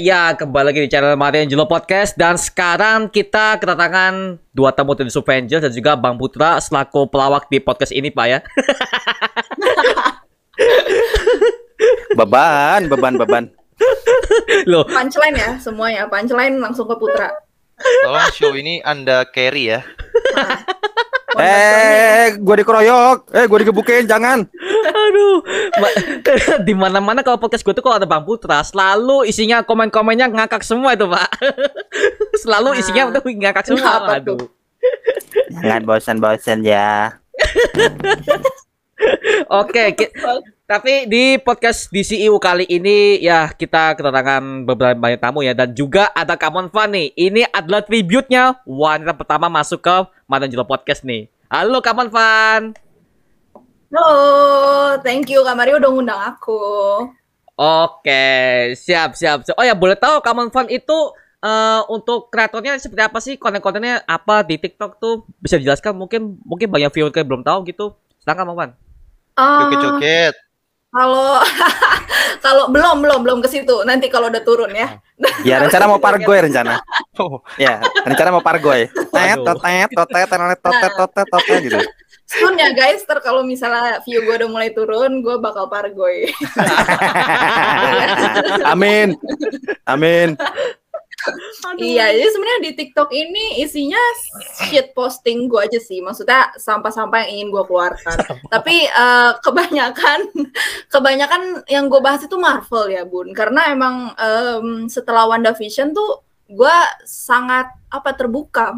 Ya kembali lagi di channel Mario Angelo Podcast dan sekarang kita kedatangan dua tamu dari Avengers dan juga Bang Putra selaku pelawak di podcast ini, Pak ya. beban, beban, beban. Loh. Punchline ya semuanya, punchline langsung ke Putra. Tolong show ini Anda carry ya. Nah. Eh, gue dikeroyok. Eh, gue digebukin, jangan. Aduh. di mana-mana kalau podcast gue tuh kalau ada Bang Putra, selalu isinya komen-komennya ngakak semua itu, Pak. selalu isinya nah, tuh ngakak semua. Aduh. Jangan bosan-bosan ya. Oke, okay, tapi di podcast DCU kali ini ya kita kedatangan beberapa banyak tamu ya dan juga ada Kamon Fan nih. Ini adalah tribute-nya wanita pertama masuk ke Madanjelo Podcast nih. Halo Kamon Fan. Halo, thank you Kak Mario udah ngundang aku. Oke, siap siap. Oh ya boleh tahu Kamon Fan itu uh, untuk kreatornya seperti apa sih konten-kontennya apa di TikTok tuh bisa dijelaskan mungkin mungkin banyak viewer kayak belum tahu gitu. Silakan Kamon Fan. Uh, Joget-joget. Kalau kalau belum belum belum ke situ. Nanti kalau udah turun ya. Ya rencana mau pargoy rencana. Oh. Ya rencana mau pargoy. Tet totet totet totet totet totet totet gitu. Soon ya guys, ter kalau misalnya view gue udah mulai turun, gue bakal pargoy. Amin. Amin. Iya, jadi sebenarnya di TikTok ini isinya shit posting gue aja sih. Maksudnya sampah-sampah yang ingin gue keluarkan. Tapi uh, kebanyakan kebanyakan yang gue bahas itu Marvel ya, Bun. Karena emang um, setelah WandaVision tuh gue sangat apa terbuka.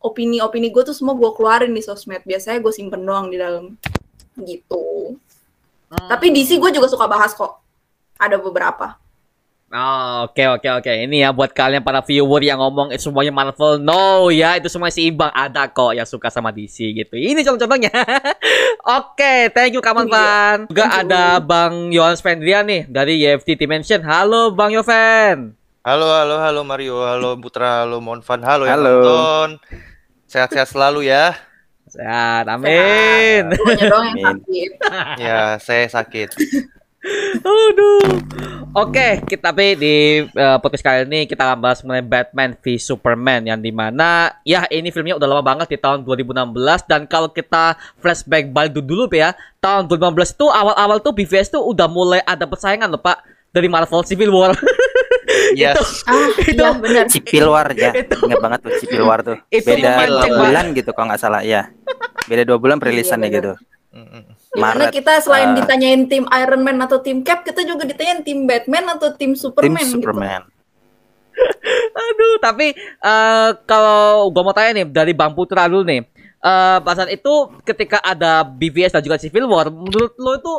Opini-opini gue tuh semua gue keluarin di sosmed. Biasanya gue simpen doang di dalam gitu. Hmm. Tapi DC gue juga suka bahas kok. Ada beberapa. Oh, oke okay, oke okay, oke. Okay. Ini ya buat kalian para viewer yang ngomong eh, semuanya Marvel. No ya, itu semua seimbang. Ada kok yang suka sama DC gitu. Ini contoh-contohnya. oke, okay, thank you Kaman Fan. Juga ada Bang Yohan Spendrian nih dari YFT Dimension. Halo Bang Yovan. Halo halo halo Mario, halo Putra, halo Monfan, halo, halo. yang nonton. Sehat-sehat selalu ya. Sehat, amin. Sehat. ya, saya sakit. Aduh. Oke, kita tapi di uh, podcast kali ini kita akan bahas mengenai Batman v Superman yang di mana ya ini filmnya udah lama banget di tahun 2016 dan kalau kita flashback balik dulu ya tahun 2015 tuh awal-awal tuh BVS tuh udah mulai ada persaingan loh Pak dari Marvel Civil War. Yes. itu, ah, itu iya, benar. Civil War ya. Ingat banget tuh Civil War tuh. Itu Beda dua bulan gitu kalau nggak salah ya. Beda dua bulan perilisannya iya, gitu. Maret. kita selain uh, ditanyain tim Iron Man atau tim Cap, kita juga ditanyain tim Batman atau tim Superman. Tim gitu. Superman. Gitu. Aduh, tapi uh, kalau gua mau tanya nih dari Bang Putra dulu nih. Uh, pada itu ketika ada BVS dan juga Civil War, menurut lo itu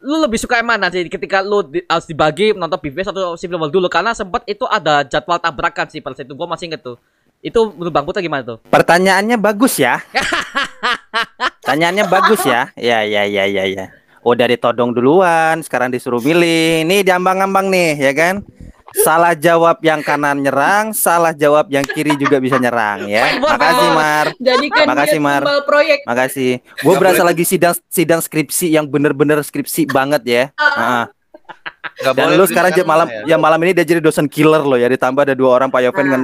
lu lebih suka yang mana sih ketika lu di, harus dibagi nonton BVS atau Civil War dulu karena sempat itu ada jadwal tabrakan sih pada saat itu gua masih inget tuh. Itu menurut Bang Putra gimana tuh? Pertanyaannya bagus ya. Tanyaannya bagus ya. Ya ya ya ya ya. Udah ditodong duluan, sekarang disuruh milih. Nih diambang-ambang nih, ya kan? Salah jawab yang kanan nyerang, salah jawab yang kiri juga bisa nyerang ya. Makasih Mar. Jadikan Makasih Mar. proyek. Makasih. Gue berasa lagi sidang sidang skripsi yang bener-bener skripsi banget ya. Uh. Dan lu sekarang malam ya. ya malam ini dia jadi dosen killer loh ya ditambah ada dua orang Pak Yoven dengan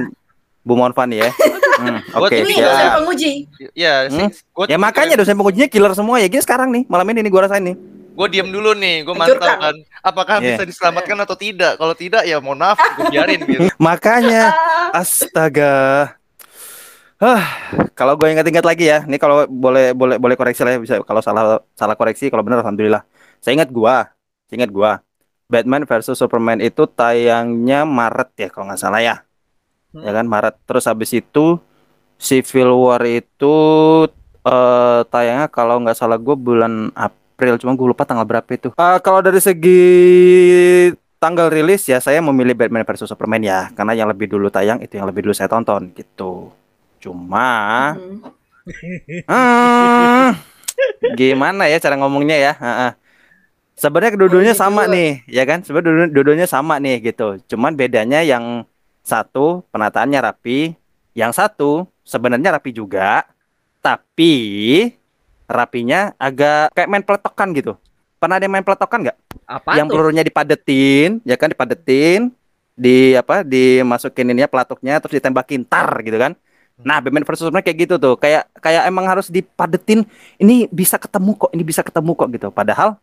Bu Monfan ya. Hmm, Oke. Okay, ini ya. dosen penguji. Ya, hmm? ya makanya dosen pengujinya killer semua ya. Gini sekarang nih, malam ini nih gue rasain nih. Gue diem dulu nih, gue mantap kan. Apakah yeah. bisa diselamatkan atau tidak? Kalau tidak ya mohon maaf, gue biarin gitu. makanya, astaga. Hah, kalau gue ingat-ingat lagi ya, nih kalau boleh boleh boleh koreksi lah ya bisa. Kalau salah salah koreksi, kalau benar alhamdulillah. Saya ingat gua, saya ingat gua. Batman versus Superman itu tayangnya Maret ya kalau nggak salah ya ya kan Maret terus habis itu Civil War itu uh, tayangnya kalau nggak salah gue bulan April cuma gue lupa tanggal berapa itu. Uh, kalau dari segi tanggal rilis ya saya memilih Batman versus Superman ya karena yang lebih dulu tayang itu yang lebih dulu saya tonton gitu. Cuma hmm. uh, gimana ya cara ngomongnya ya? Uh, uh. sebenarnya kedudukannya oh, sama nih ya kan? Sebenarnya kedudukannya sama nih gitu. Cuman bedanya yang satu penataannya rapi, yang satu sebenarnya rapi juga, tapi rapinya agak kayak main peletokan gitu. pernah ada yang main peletokan nggak? Apa yang tuh? pelurunya dipadetin, ya kan dipadetin, di apa dimasukin ininya pelatuknya terus ditembakin tar gitu kan. Nah, Batman versus Superman kayak gitu tuh. Kayak kayak emang harus dipadetin ini bisa ketemu kok, ini bisa ketemu kok gitu. Padahal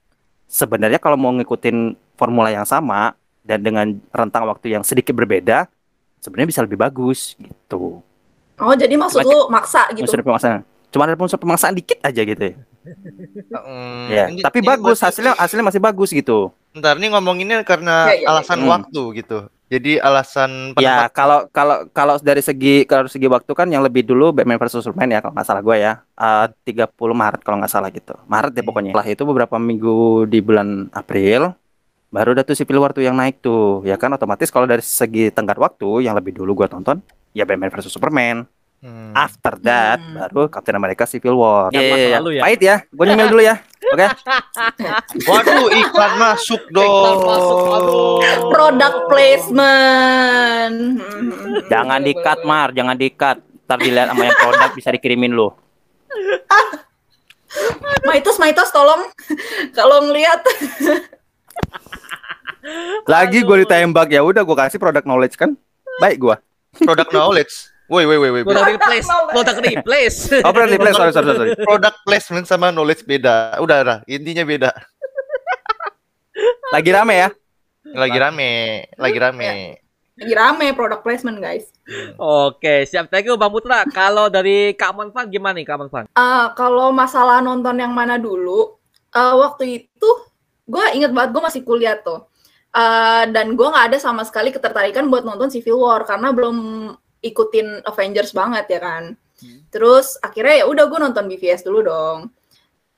sebenarnya kalau mau ngikutin formula yang sama dan dengan rentang waktu yang sedikit berbeda, sebenarnya bisa lebih bagus gitu. Oh, jadi maksud lu maksa gitu. Unsur pemaksaan. Cuma ada unsur pemaksaan dikit aja gitu ya. Hmm, Ya, ini- tapi ini bagus hasilnya hasilnya masih bagus gitu. Ntar nih ngomonginnya karena Ya, ya, ya. alasan Hmm. waktu gitu. Jadi alasan Ya, kalau kalau kalau dari segi kalau dari segi waktu kan yang lebih dulu Batman versus Superman ya kalau nggak salah gue ya. Eh, 30 Maret kalau nggak salah gitu. Maret deh Hmm. pokoknya. Setelah itu beberapa minggu di bulan April baru ada tuh Civil War tuh yang naik tuh. Ya kan otomatis kalau dari segi tenggat waktu yang lebih dulu gua tonton ya Batman versus Superman. Hmm. After that Hmm. baru Captain America Civil War. Yang iya. lalu ya? Pahit ya. Gue nyemil dulu ya. Oke. Waduh, iklan masuk dong. Iklan masuk, aduh. Product placement. Jangan di-cut Mar, jangan di-cut. Ntar dilihat sama yang produk bisa dikirimin lu. Maitos, Maitos tolong kalau ngelihat Lagi gue ditembak ya udah gue kasih product knowledge kan. Baik gua. Product knowledge. Woi, woi, woi, woi. Product replace, product replace. Oh, product replace, sorry, sorry, sorry. Product placement sama knowledge beda. Udah, udah. Intinya beda. Lagi rame ya? Lagi rame, lagi rame. lagi rame product placement guys. Oke, siap. Thank you Bang Putra. Kalau dari Kak Monfan gimana nih Kak Monfan? Eh, kalau masalah nonton yang mana dulu, eh, waktu itu gue inget banget gue masih kuliah tuh, Eh, dan gue nggak ada sama sekali ketertarikan buat nonton Civil War karena belum ikutin Avengers banget ya kan. Terus akhirnya ya udah gue nonton BVS dulu dong.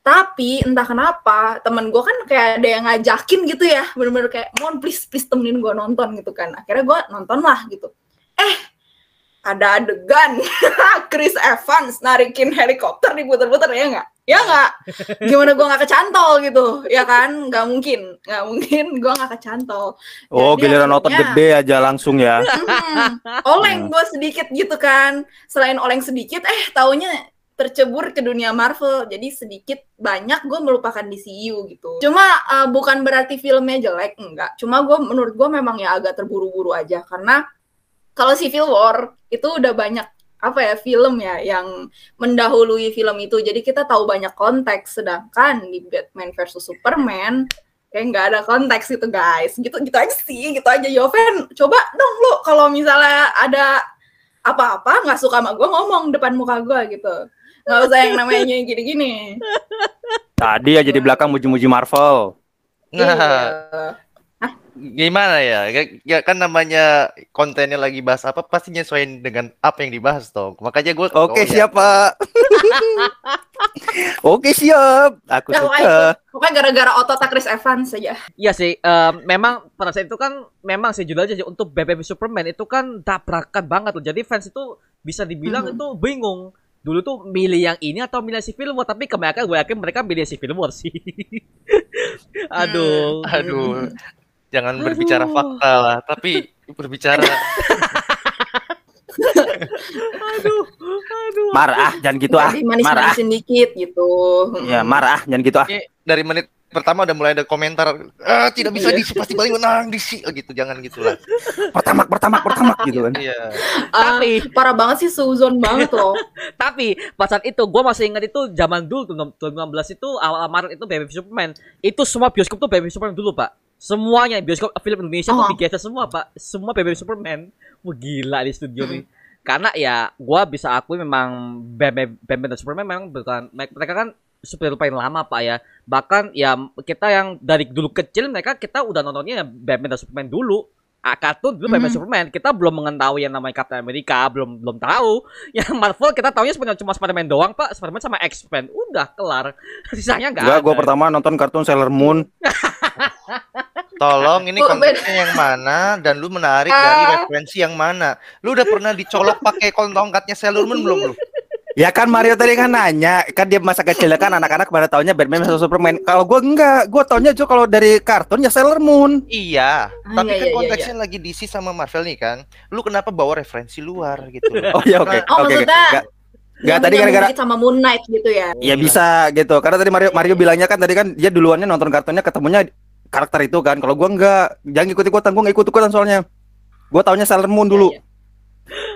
Tapi entah kenapa temen gue kan kayak ada yang ngajakin gitu ya, bener-bener kayak mohon please please temenin gue nonton gitu kan. Akhirnya gue nonton lah gitu. Eh ada adegan Chris Evans narikin helikopter diputer-puter ya nggak? Ya nggak? Gimana gue nggak kecantol gitu? Ya kan? Nggak mungkin, nggak mungkin gue nggak kecantol. Oh, Jadi giliran otot gede aja langsung ya. Hmm, oleng gue sedikit gitu kan. Selain oleng sedikit, eh taunya tercebur ke dunia Marvel. Jadi sedikit banyak gue melupakan DCU gitu. Cuma eh, bukan berarti filmnya jelek, enggak. Cuma gue menurut gue memang ya agak terburu-buru aja karena kalau Civil War itu udah banyak apa ya film ya yang mendahului film itu. Jadi kita tahu banyak konteks sedangkan di Batman versus Superman kayak nggak ada konteks itu guys gitu gitu aja sih gitu aja Yoven coba dong lu kalau misalnya ada apa-apa nggak suka sama gue ngomong depan muka gue gitu nggak usah yang namanya gini-gini Tadi aja di belakang muji-muji Marvel. Nah, Iya. Gimana ya? Ya- kan namanya kontennya lagi bahas apa pasti nyesuaiin dengan apa yang dibahas dong. Makanya gue Oke, siap, Pak. Oke, siap. Aku pokoknya, suka. pokoknya gara-gara otot Chris Evans saja Iya sih, em, memang pada saat itu kan memang sih sih, untuk BBB Superman itu kan tabrakan banget loh. Jadi fans itu bisa dibilang Mhm. itu bingung. Dulu tuh milih yang ini atau milih si Civil War, tapi kebanyakan gue yakin mereka milih si Civil War sih. Aduh. Aduh, jangan berbicara Aduh. fakta lah, tapi berbicara Aduh. Aduh. Marah, jangan gitu ah. Jadi Marah. manis-manisin dikit gitu Ya, marah, jangan gitu ah. Dari menit pertama udah mulai ada komentar ah, tidak bisa Iya. disi pasti paling menang disi gitu jangan gitulah Pertamak, pertamak, pertamak gitu kan. iya Ah, Tapi parah banget sih suzon banget loh Tapi pas saat itu gue masih ingat itu zaman dulu tuh 2016 itu awal Maret itu BBB Superman. Itu semua bioskop tuh BBB Superman dulu, Pak. Semuanya bioskop film Indonesia tuh Oh. digeser semua, Pak. Semua BBB Superman. Wah gila di studio nih. Karena ya gua bisa akui memang BBB Batman dan Superman memang bukan mereka kan superhero paling lama, Pak ya. Bahkan ya kita yang dari dulu kecil mereka kita udah nontonnya ya Batman dan Superman dulu. Ah, kartun dulu Batman Mhm. Superman kita belum mengetahui yang namanya Captain America belum belum tahu yang Marvel kita taunya sebenarnya cuma Spider-Man doang pak Spider-Man sama X-Men udah kelar sisanya nggak gua pertama nonton kartun Sailor Moon. tolong ini Oh, kontennya yang mana dan lu menarik dari Ah. referensi yang mana lu udah pernah dicolok pakai tongkatnya Sailor Moon belum lu Ya kan Mario tadi kan nanya, kan dia masa kecil kan anak-anak pada taunya Batman versus Superman. Kalau gua enggak, gua taunya juga kalau dari kartun ya Sailor Moon. iya Ah, tapi iya, kan iya, iya, konteksnya lagi DC sama Marvel nih kan lu kenapa bawa referensi luar gitu loh. Oh ya oke. Oh, Oke, oke. maksudnya- Enggak. Nggak, Yang tadi gara-gara sama Moon Knight gitu ya. Ya bisa gitu. Karena tadi Mario Mario bilangnya kan tadi kan dia duluannya nonton kartunnya ketemunya karakter itu kan. Kalau gua enggak, jangan ikut-ikutan, gua enggak ikut-ikutan soalnya. Gua taunya Sailor Moon dulu. Iya,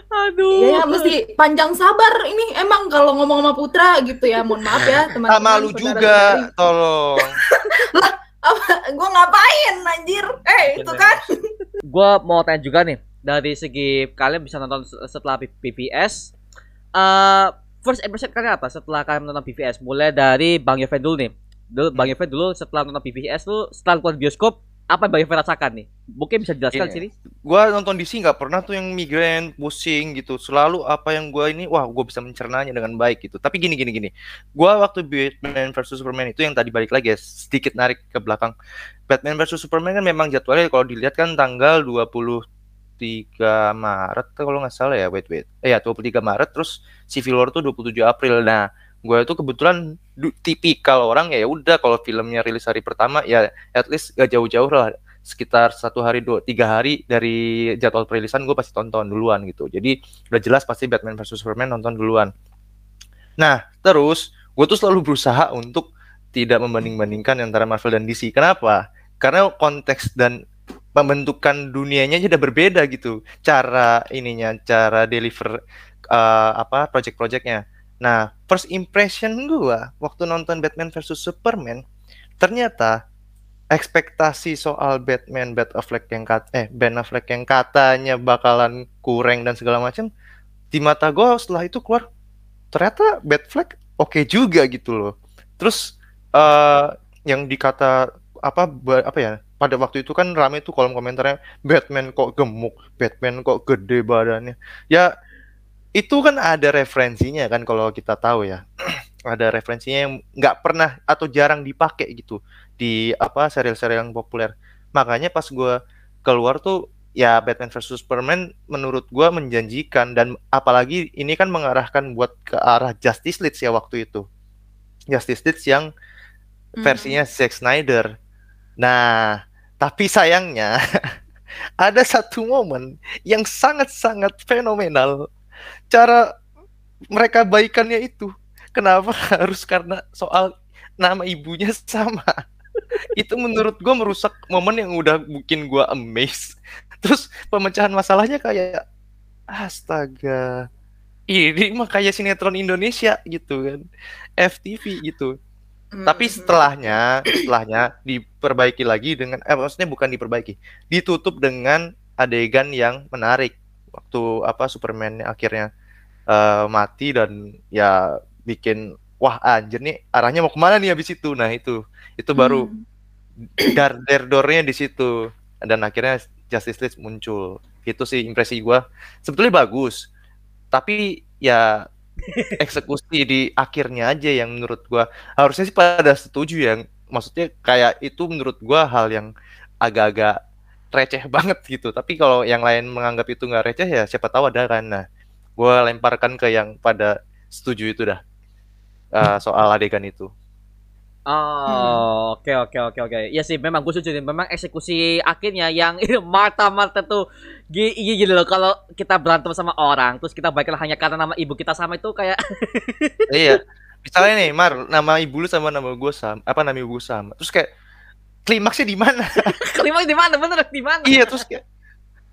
Aduh. Iya, ya, mesti panjang sabar ini emang kalau ngomong sama Putra gitu ya. Mohon maaf ya teman-teman. Sama lu juga, tolong. Gue ngapain anjir? Eh, itu kan. Gua mau tanya juga nih dari segi kalian bisa nonton setelah BVS. eh first impression kalian apa setelah kalian nonton BVS? Mulai dari Bang Yofen dulu nih. Dulu Bang Yofen dulu setelah nonton BVS tuh setelah keluar bioskop apa yang Bang Yofen rasakan nih? Mungkin bisa dijelaskan Ini. sini? Gua nonton DC nggak pernah tuh yang migrain, pusing gitu. Selalu apa yang gua ini, wah gua bisa mencernanya dengan baik gitu. Tapi gini gini gini. Gua waktu Batman versus Superman itu yang tadi balik lagi ya, sedikit narik ke belakang. Batman versus Superman kan memang jadwalnya kalau dilihat kan tanggal 23 Maret kalau nggak salah ya, wait wait. Eh ya 23 Maret terus Civil War tuh 27 April. Nah, gue itu kebetulan tipikal orang ya udah kalau filmnya rilis hari pertama ya at least gak jauh-jauh lah sekitar satu hari dua tiga hari dari jadwal perilisan gue pasti tonton duluan gitu. Jadi udah jelas pasti Batman versus Superman nonton duluan. Nah terus gue tuh selalu berusaha untuk tidak membanding-bandingkan antara Marvel dan DC kenapa? Karena konteks dan pembentukan dunianya aja udah berbeda gitu. Cara ininya cara deliver eh, apa project-projectnya nah first impression gue waktu nonton Batman versus Superman ternyata ekspektasi soal Batman, Bat Affleck yang kat eh Ben Affleck yang katanya bakalan kurang dan segala macam di mata gue setelah itu keluar ternyata Batfleck oke juga gitu loh. Terus eh yang dikata apa apa ya pada waktu itu kan rame tuh kolom komentarnya Batman kok gemuk, Batman kok gede badannya. Ya itu kan ada referensinya kan kalau kita tahu ya. ada referensinya yang nggak pernah atau jarang dipakai gitu di apa serial-serial yang populer. Makanya pas gua keluar tuh ya Batman versus Superman menurut gua menjanjikan dan apalagi ini kan mengarahkan buat ke arah Justice League ya waktu itu. Justice League yang versinya Zack Snyder. Nah, tapi sayangnya ada satu momen yang sangat-sangat fenomenal. Cara mereka baikannya itu. Kenapa harus karena soal nama ibunya sama? itu menurut gue merusak momen yang udah bikin gue amazed. Terus pemecahan masalahnya kayak astaga. Ini mah kayak sinetron Indonesia gitu kan. FTV gitu. Tapi setelahnya, setelahnya diperbaiki lagi dengan eh maksudnya bukan diperbaiki, ditutup dengan adegan yang menarik waktu apa Superman akhirnya eh, mati dan ya bikin wah anjir nih arahnya mau ke mana nih habis itu. Nah, itu itu baru dar der dornya di situ dan akhirnya Justice League muncul. Itu sih impresi gua. Sebetulnya bagus. Tapi ya eksekusi di akhirnya aja yang menurut gua harusnya sih pada setuju yang maksudnya kayak itu menurut gua hal yang agak-agak receh banget gitu tapi kalau yang lain menganggap itu nggak receh ya siapa tahu ada kan nah gua lemparkan ke yang pada setuju itu dah eh, soal adegan itu Oh, oke oke oke oke. Ya sih, memang gue setuju. Memang eksekusi akhirnya yang Marta Marta tuh gi- gi- gini loh. Kalau kita berantem sama orang, terus kita baiklah hanya karena nama ibu kita sama itu kayak iya misalnya nih Mar nama ibu lu sama nama gue sama apa nama ibu gue sama terus kayak klimaksnya di mana kelima di mana bener di mana? iya terus kayak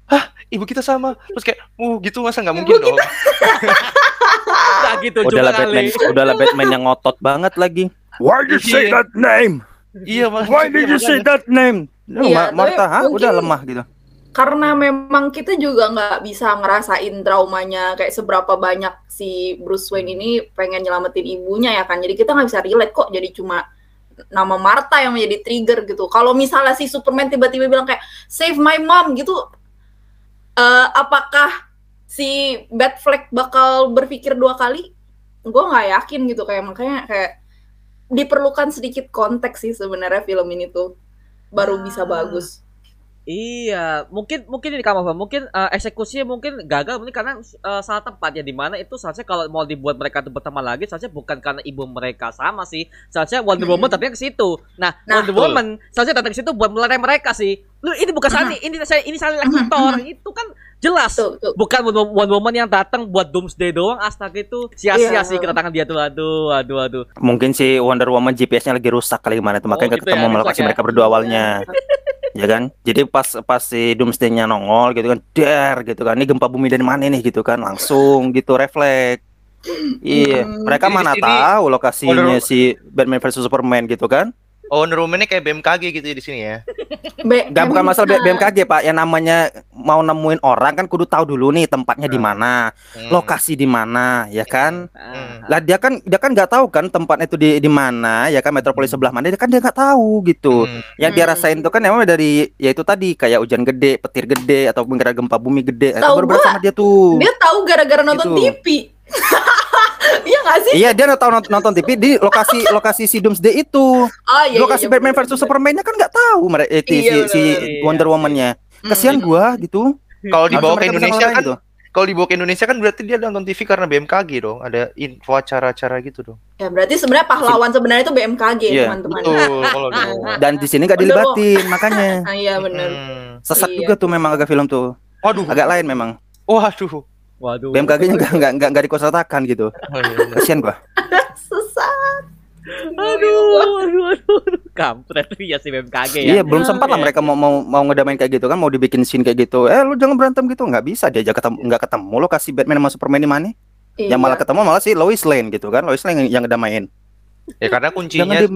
hah ibu kita sama terus kayak uh gitu masa nggak mungkin dong Nggak gitu Udahlah. Batman, udahlah Batman yang ngotot banget lagi. Why did you say Iya. that name? iya mas Why did you say that name? Iya, Ma- Martha, tapi hah? mungkin- Udah lemah gitu. karena memang kita juga nggak bisa ngerasain traumanya kayak seberapa banyak si Bruce Wayne ini pengen nyelamatin ibunya ya kan jadi kita nggak bisa relate kok jadi cuma nama Martha yang menjadi trigger gitu. Kalau misalnya si Superman tiba-tiba bilang kayak save my mom gitu eh, apakah si Batfleck bakal berpikir dua kali? Gue nggak yakin gitu kayak makanya kayak diperlukan sedikit konteks sih sebenarnya film ini tuh. Baru bisa bagus Iya, mungkin mungkin ini kamu mungkin eh, eksekusinya mungkin gagal mungkin karena eh, salah tempat ya di mana itu seharusnya kalau mau dibuat mereka itu berteman lagi seharusnya bukan karena ibu mereka sama sih. Seharusnya Wonder Woman tapi ke situ. Nah, Nah, Wonder betul. Woman seharusnya datang ke situ buat melerai mereka sih. Lu ini bukan Sani, ini saya ini salah aktor. Itu kan Jelas. Tuh, tuh. Bukan Wonder Woman yang datang buat Doomsday doang, astaga itu sia-sia Iya. sih kedatangan dia tuh. Aduh, aduh, aduh. Mungkin si Wonder Woman GPS-nya lagi rusak kali gimana tuh makanya Oh, gitu ketemu ya, lokasi ya. mereka berdua awalnya. ya kan? Jadi pas pas si Doomsday-nya nongol gitu kan, der gitu kan. Ini gempa bumi dari mana nih gitu kan. Langsung gitu refleks. Iya, Hmm. mereka Jadi di mana tahu lokasinya si Batman versus Superman gitu kan? Oh, Wonder Woman-nya kayak BMKG gitu ya di sini ya. B- Gak bukan masalah B- Nah, BMKG Pak, yang namanya mau nemuin orang kan kudu tahu dulu nih tempatnya di Hmm. mana, Hmm. lokasi di mana, ya kan? Ah, Lah dia kan dia kan nggak tahu kan tempatnya itu di di mana, ya kan metropolis sebelah mana, dia kan dia nggak tahu gitu. Hmm. Yang dia Hmm. rasain itu kan emang dari ya itu tadi kayak hujan gede, petir gede atau gara gempa bumi gede. Tahu baru sama dia tuh. Dia tahu gara-gara nonton Gitu. TV. Iya nggak sih? Iya dia tahu nonton, nonton TV di lokasi lokasi si Doomsday itu. Oh iya. lokasi iya, Batman bener, versus bener. Superman-nya kan nggak tahu mereka eh, si, Iya, si bener. Wonder Woman-nya. Kasihan Hmm. gua gitu. Kalau dibawa Harusnya ke Indonesia kan gitu. kalau dibawa ke Indonesia kan berarti dia nonton TV karena BMKG dong. Ada info acara-acara gitu dong. Ya berarti sebenarnya pahlawan sebenarnya itu BMKG Iya, teman-teman. Betul Dan di sini nggak Wonder dilibatin makanya. Iya benar. Hmm. Sesat Iya. juga tuh memang agak film tuh. Waduh. Agak lain memang. Waduh. Waduh. BMKG-nya nggak nggak nggak nggak dikosotakan gitu. Oh, iya, iya. Kasihan gua. Sesat. Aduh, aduh, aduh, aduh. Kampret ya si BMKG ya. Iya, belum sempat lah Iya. mereka mau mau mau ngedamain kayak gitu kan, mau dibikin scene kayak gitu. Eh, lu jangan berantem gitu, nggak bisa dia aja ketemu nggak ketemu lokasi Batman sama Superman di mana? Iya. Yang malah ketemu malah si Lois Lane gitu kan, Lois Lane yang, yang ngedamain. Ya karena kuncinya di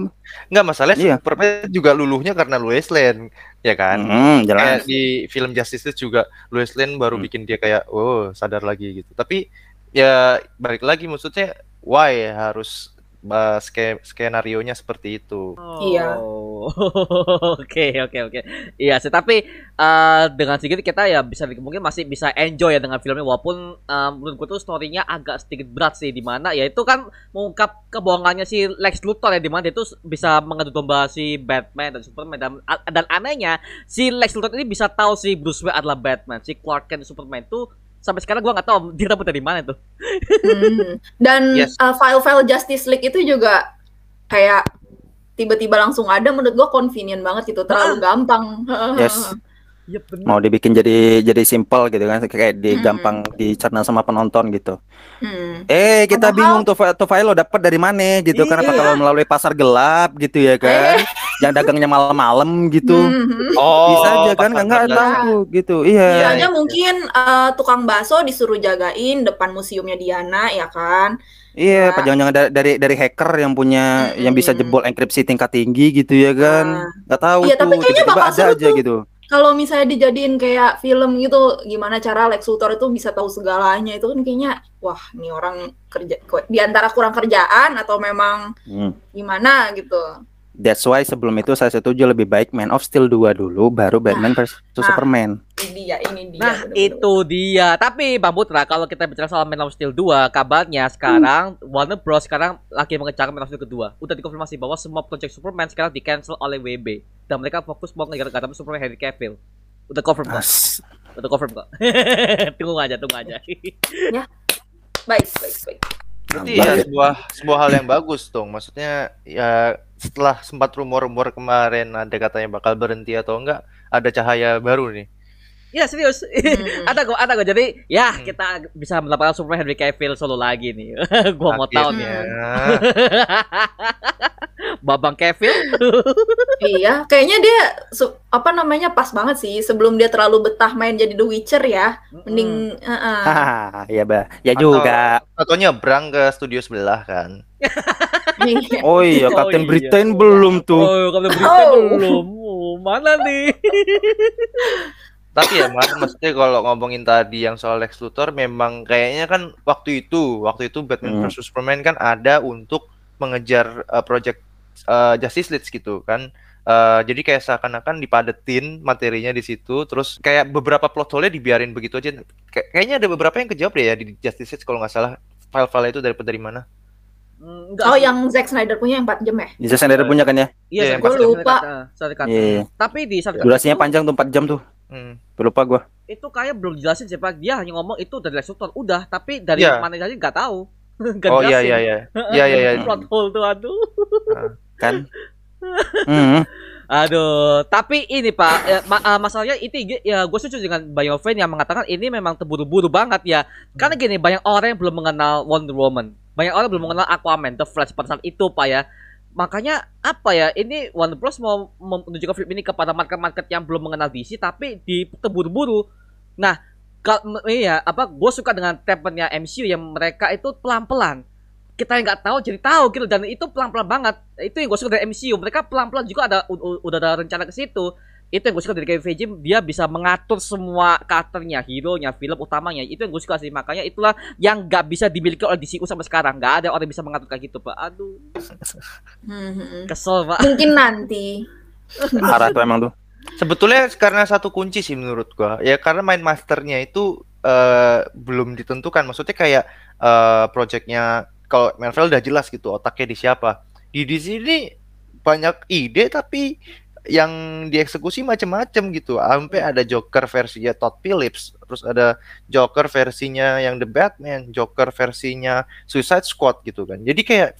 nggak masalahnya Iya. Superman juga luluhnya karena Lois Lane, ya kan? Hmm, jelas. Kayak di film Justice League juga Lois Lane baru Hmm. bikin dia kayak oh sadar lagi gitu. Tapi ya balik lagi maksudnya why harus uh, ske- skenario-nya seperti itu. Iya. Oh, Oke, oke, oke. Iya sih, tapi eh, dengan segitu kita ya bisa mungkin masih bisa enjoy ya dengan filmnya walaupun eh, menurut gue tuh story-nya agak sedikit berat sih di mana ya itu kan mengungkap kebohongannya si Lex Luthor ya di mana dia tuh bisa mengadu domba si Batman dan Superman dan dan anehnya si Lex Luthor ini bisa tahu si Bruce Wayne adalah Batman, si Clark Kent Superman tuh sampai sekarang gua nggak tahu dia dapat dari mana tuh. Hmm. Dan Yes. uh, file-file Justice League itu juga kayak tiba-tiba langsung ada menurut gua convenient banget gitu, terlalu gampang. Yes. Benar. Mau dibikin jadi jadi simple gitu kan, kayak di Hmm. gampang dicerna sama penonton gitu. Hmm. Eh, kita Padahal- bingung tuh, fi- tuh file lo dapat dari mana gitu kan? Apa Iya. kalau melalui pasar gelap gitu ya kan? Yang dagangnya malam-malam gitu. Hmm. Oh, Bisa aja kan pasar nggak gelap. tahu gitu. Iya. Iya, mungkin uh, tukang bakso disuruh jagain depan museumnya Diana ya kan. Iya, Ya. apa jangan-jangan da- dari dari hacker yang punya yang bisa jebol enkripsi tingkat tinggi gitu ya kan? Nggak tahu Iya, tapi kayaknya bakal ada seru aja tuh. gitu. Kalau misalnya dijadiin kayak film gitu, gimana cara Lex Luthor itu bisa tahu segalanya itu kan kayaknya wah, ini orang kerja di antara kurang kerjaan atau memang Hmm. gimana gitu. That's why sebelum itu saya setuju lebih baik Man of Steel 2 dulu baru Batman versus nah. Superman. Ini dia, ini dia. Nah, bener-bener. itu dia. Tapi Bang Putra, kalau kita bicara soal Man of Steel 2, kabarnya sekarang Warner Bros sekarang lagi mengejar Man of Steel kedua. Udah dikonfirmasi bahwa semua project Superman sekarang di cancel oleh WB dan mereka fokus mau ngejar garap Superman Henry Cavill. Udah confirm kok. As- Udah confirm kok. tunggu aja, tunggu aja. Baik, baik, baik. Berarti ya ya. sebuah sebuah hal yang bagus dong. Maksudnya ya setelah sempat rumor-rumor kemarin ada katanya bakal berhenti atau enggak, ada cahaya baru nih. Ya serius. Hmm. ada kok, ada kok. Jadi ya Hmm. kita bisa mendapatkan Superman Henry Cavill solo lagi nih. Gua mau tahu nih. Babang Cavill. iya, kayaknya dia apa namanya pas banget sih sebelum dia terlalu betah main jadi The Witcher ya. Mending heeh. Hahaha, ya bah. Ya Atau- juga. Atau nyebrang ke studio sebelah kan. Iya. Oh iya, Oh Captain iya. Britain belum tuh. Oh, kalau berita Oh. belum. Oh, mana nih? Tapi ya Mar, maksudnya kalau ngomongin tadi yang soal Lex Luthor memang kayaknya kan waktu itu, waktu itu Batman Hmm. versus Superman kan ada untuk mengejar uh, project uh, Justice League gitu kan. Uh, jadi kayak seakan-akan dipadetin materinya di situ, terus kayak beberapa plot hole-nya dibiarin begitu aja. Kay- kayaknya ada beberapa yang kejawab deh ya di Justice League kalau nggak salah. File-file itu dapat dari mana? Hmm, enggak Oh, sih. yang Zack Snyder punya yang 4 jam ya? Jason Snyder punya kan ya? Iya, Iya, gua kata, satu lupa. kata, satu kata. Iya. Tapi di satu Durasinya panjang tuh 4 jam tuh. Hmm. Lupa gua. Itu kayak belum jelasin sih, Pak. Dia hanya ngomong itu dari Lex Luthor. Udah, tapi dari Iya. mana aja nggak tahu. Nggak Oh iya jelasin. iya iya. Iya iya iya. Plot hole tuh aduh. Kan? Hmm. Aduh, tapi ini Pak, ya, ma- uh, masalahnya itu ya gue setuju dengan Bayofen yang mengatakan ini memang terburu-buru banget ya. Karena gini, banyak orang yang belum mengenal Wonder Woman. Banyak orang belum mengenal Aquaman, The Flash pada saat itu Pak ya. Makanya apa ya, ini Bros. mau menunjukkan film ini kepada market-market yang belum mengenal DC tapi di terburu-buru. Nah, kalau iya apa gue suka dengan treatmentnya MCU yang mereka itu pelan-pelan. Kita yang nggak tahu jadi tahu gitu. Dan itu pelan-pelan banget. Itu yang gue suka dari MCU mereka pelan-pelan juga ada udah ada rencana ke situ itu yang gue suka dari Kevin Feige dia bisa mengatur semua karakternya hero nya film utamanya itu yang gue suka sih makanya itulah yang nggak bisa dimiliki oleh DCU sampai sekarang nggak ada orang yang bisa mengatur kayak gitu pak aduh Hmm, hmm, hmm. kesel pak Mungkin nanti. Parah tuh emang tuh. Sebetulnya karena satu kunci sih menurut gua. Ya karena main masternya itu eh, belum ditentukan. Maksudnya kayak eh projectnya kalau Marvel udah jelas gitu otaknya di siapa. Di di sini banyak ide tapi yang dieksekusi macam-macam gitu. Sampai ada Joker versinya Todd Phillips, terus ada Joker versinya yang The Batman, Joker versinya Suicide Squad gitu kan. Jadi kayak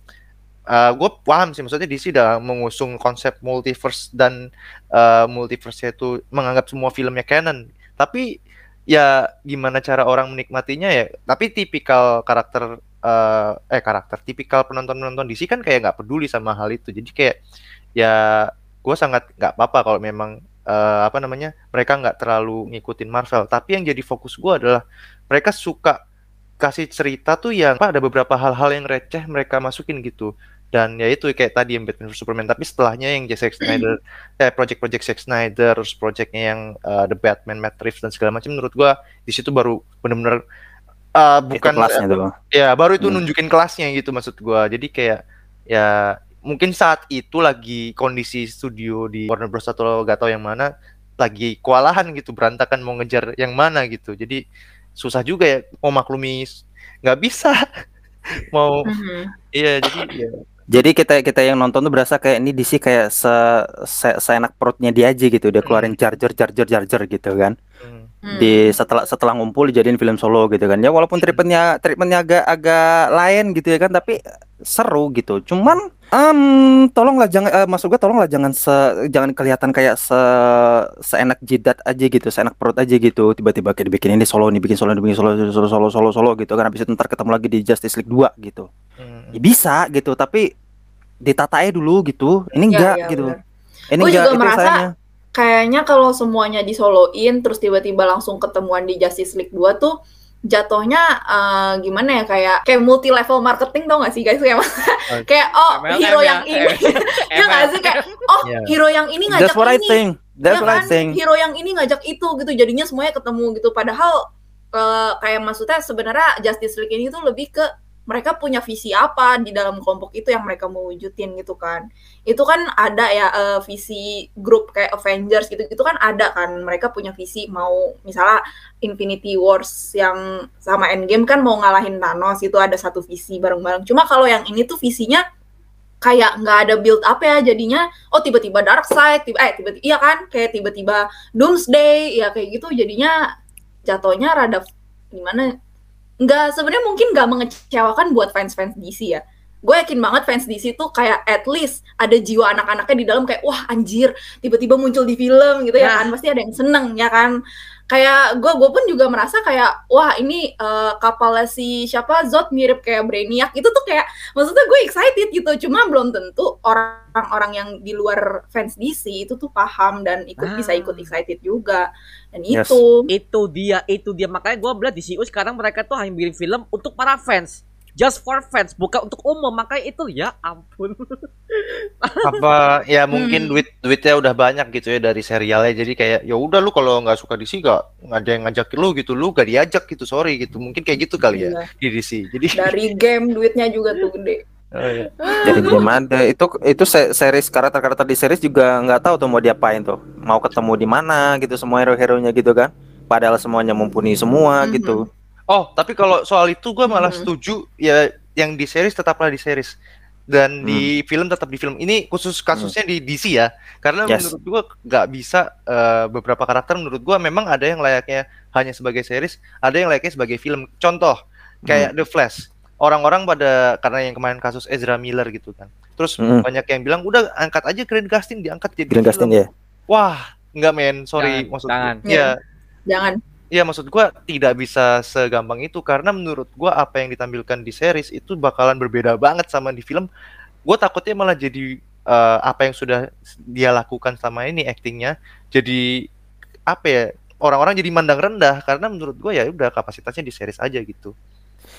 gue paham sih maksudnya DC udah mengusung konsep multiverse dan uh, multiverse itu menganggap semua filmnya canon. Tapi ya gimana cara orang menikmatinya ya. Tapi tipikal karakter uh, eh karakter tipikal penonton-penonton DC kan kayak nggak peduli sama hal itu. Jadi kayak ya gue sangat nggak apa-apa kalau memang uh, apa namanya mereka nggak terlalu ngikutin Marvel. Tapi yang jadi fokus gue adalah mereka suka kasih cerita tuh yang apa ada beberapa hal-hal yang receh mereka masukin gitu dan ya itu kayak tadi yang Batman vs Superman tapi setelahnya yang Zack Snyder eh project-project Zack Snyder terus projectnya yang uh, The Batman Matt Reeves dan segala macam menurut gua di situ baru benar-benar uh, Itu bukan kelasnya tuh. ya baru itu Hmm. nunjukin kelasnya gitu maksud gua jadi kayak ya mungkin saat itu lagi kondisi studio di Warner Bros atau gak tahu yang mana lagi kewalahan gitu berantakan mau ngejar yang mana gitu jadi susah juga ya mau maklumi nggak bisa mau Mhm. iya jadi ya Jadi kita kita yang nonton tuh berasa kayak ini DC kayak se, se seenak perutnya dia aja gitu. Dia keluarin charger charger charger gitu kan. Hmm. Di setelah setelah ngumpul dijadiin film solo gitu kan. Ya walaupun treatmentnya treatmentnya agak agak lain gitu ya kan, tapi seru gitu. Cuman em tolonglah jangan eh, maksud gua tolonglah jangan se jangan kelihatan kayak se seenak jidat aja gitu, seenak perut aja gitu. Tiba-tiba kayak dibikin ini solo nih, bikin solo, bikin solo, solo, solo, solo, solo gitu kan. Habis itu ntar ketemu lagi di Justice League 2 gitu. Hmm. Ya bisa gitu, tapi ditata aja dulu gitu. Ini Iya, enggak iya, gitu. benar. Ini Gua enggak juga itu merasa sayangnya. Kayaknya kalau semuanya disoloin terus tiba-tiba langsung ketemuan di Justice League 2 tuh jatuhnya eh, gimana ya kayak kayak multi level marketing tau gak sih guys? Kayak kayak oh MLM hero ya, yang ini. Ya nggak sih? Kayak oh Iya. hero yang ini ngajak That's what I ini. think. That's ya what I kan? think. hero yang ini ngajak itu gitu. Jadinya semuanya ketemu gitu. Padahal eh, kayak maksudnya sebenarnya Justice League ini tuh lebih ke mereka punya visi apa di dalam kelompok itu yang mereka mau wujudin gitu kan. Itu kan ada ya eh, visi grup kayak Avengers gitu itu kan ada kan. Mereka punya visi mau misalnya Infinity Wars yang sama Endgame kan mau ngalahin Thanos itu ada satu visi bareng-bareng. Cuma kalau yang ini tuh visinya kayak nggak ada build up ya jadinya oh tiba-tiba dark side tiba eh tiba-tiba iya kan? Kayak tiba-tiba doomsday ya kayak gitu jadinya jatuhnya rada gimana nggak sebenarnya mungkin nggak mengecewakan buat fans-fans DC ya. Gue yakin banget fans DC tuh kayak at least ada jiwa anak-anaknya di dalam kayak wah anjir tiba-tiba muncul di film gitu ya Nah. kan. Pasti ada yang seneng ya kan kayak gue gue pun juga merasa kayak wah ini eh, kapalnya si siapa? Zod mirip kayak Brainiac. Itu tuh kayak maksudnya gue excited gitu. Cuma belum tentu orang-orang yang di luar fans DC itu tuh paham dan ikut bisa Ah. ikut excited juga. Dan Yes. itu. Itu dia itu dia. Makanya gue bilang di CU sekarang mereka tuh hanya bikin film untuk para fans just for fans bukan untuk umum makanya itu ya ampun apa ya mungkin Hmm. duit duitnya udah banyak gitu ya dari serialnya jadi kayak ya udah lu kalau nggak suka DC gak nggak ada yang ngajakin lu gitu lu gak diajak gitu sorry gitu mungkin kayak gitu kali ya Iya. di DC jadi dari game duitnya juga tuh gede Oh, iya. Jadi game ada itu itu se- series karakter-karakter di series juga nggak tahu tuh mau diapain tuh. Mau ketemu di mana gitu semua hero-heronya gitu kan. Padahal semuanya mumpuni semua Mhm. gitu. Oh tapi kalau soal itu gue malah Hmm. setuju ya yang di series tetaplah di series dan di film tetap di film ini khusus kasusnya di DC ya karena Yes. menurut gua nggak bisa eh, beberapa karakter menurut gua memang ada yang layaknya hanya sebagai series ada yang layaknya sebagai film contoh kayak The Flash orang-orang pada karena yang kemarin kasus Ezra Miller gitu kan. Terus Mm. banyak yang bilang udah angkat aja Grant Gustin diangkat jadi Grant Gustin film." ya. Wah, enggak men, sorry Jangan, maksud jangan. Iya, Jangan. Iya maksud gua tidak bisa segampang itu karena menurut gua apa yang ditampilkan di series itu bakalan berbeda banget sama di film. Gua takutnya malah jadi eh, apa yang sudah dia lakukan selama ini aktingnya jadi apa ya orang-orang jadi mandang rendah karena menurut gua ya udah kapasitasnya di series aja gitu.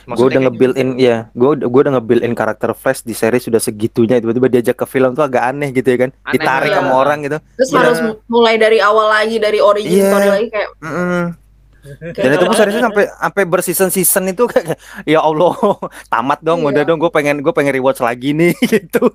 Gue udah kayak nge-build in gitu. ya, gue gue udah nge-build in karakter Flash di series sudah segitunya tiba-tiba diajak ke film tuh agak aneh gitu ya kan. Aneh Ditarik banget. sama orang gitu. Terus Iya. harus mu- mulai dari awal lagi dari origin Iya. story lagi kayak Mm-mm. kayak Dan itu gitu pun seriesnya sampai sampai berseason season itu kayak ya Allah tamat dong Iya. udah dong gue pengen gue pengen rewatch lagi nih gitu.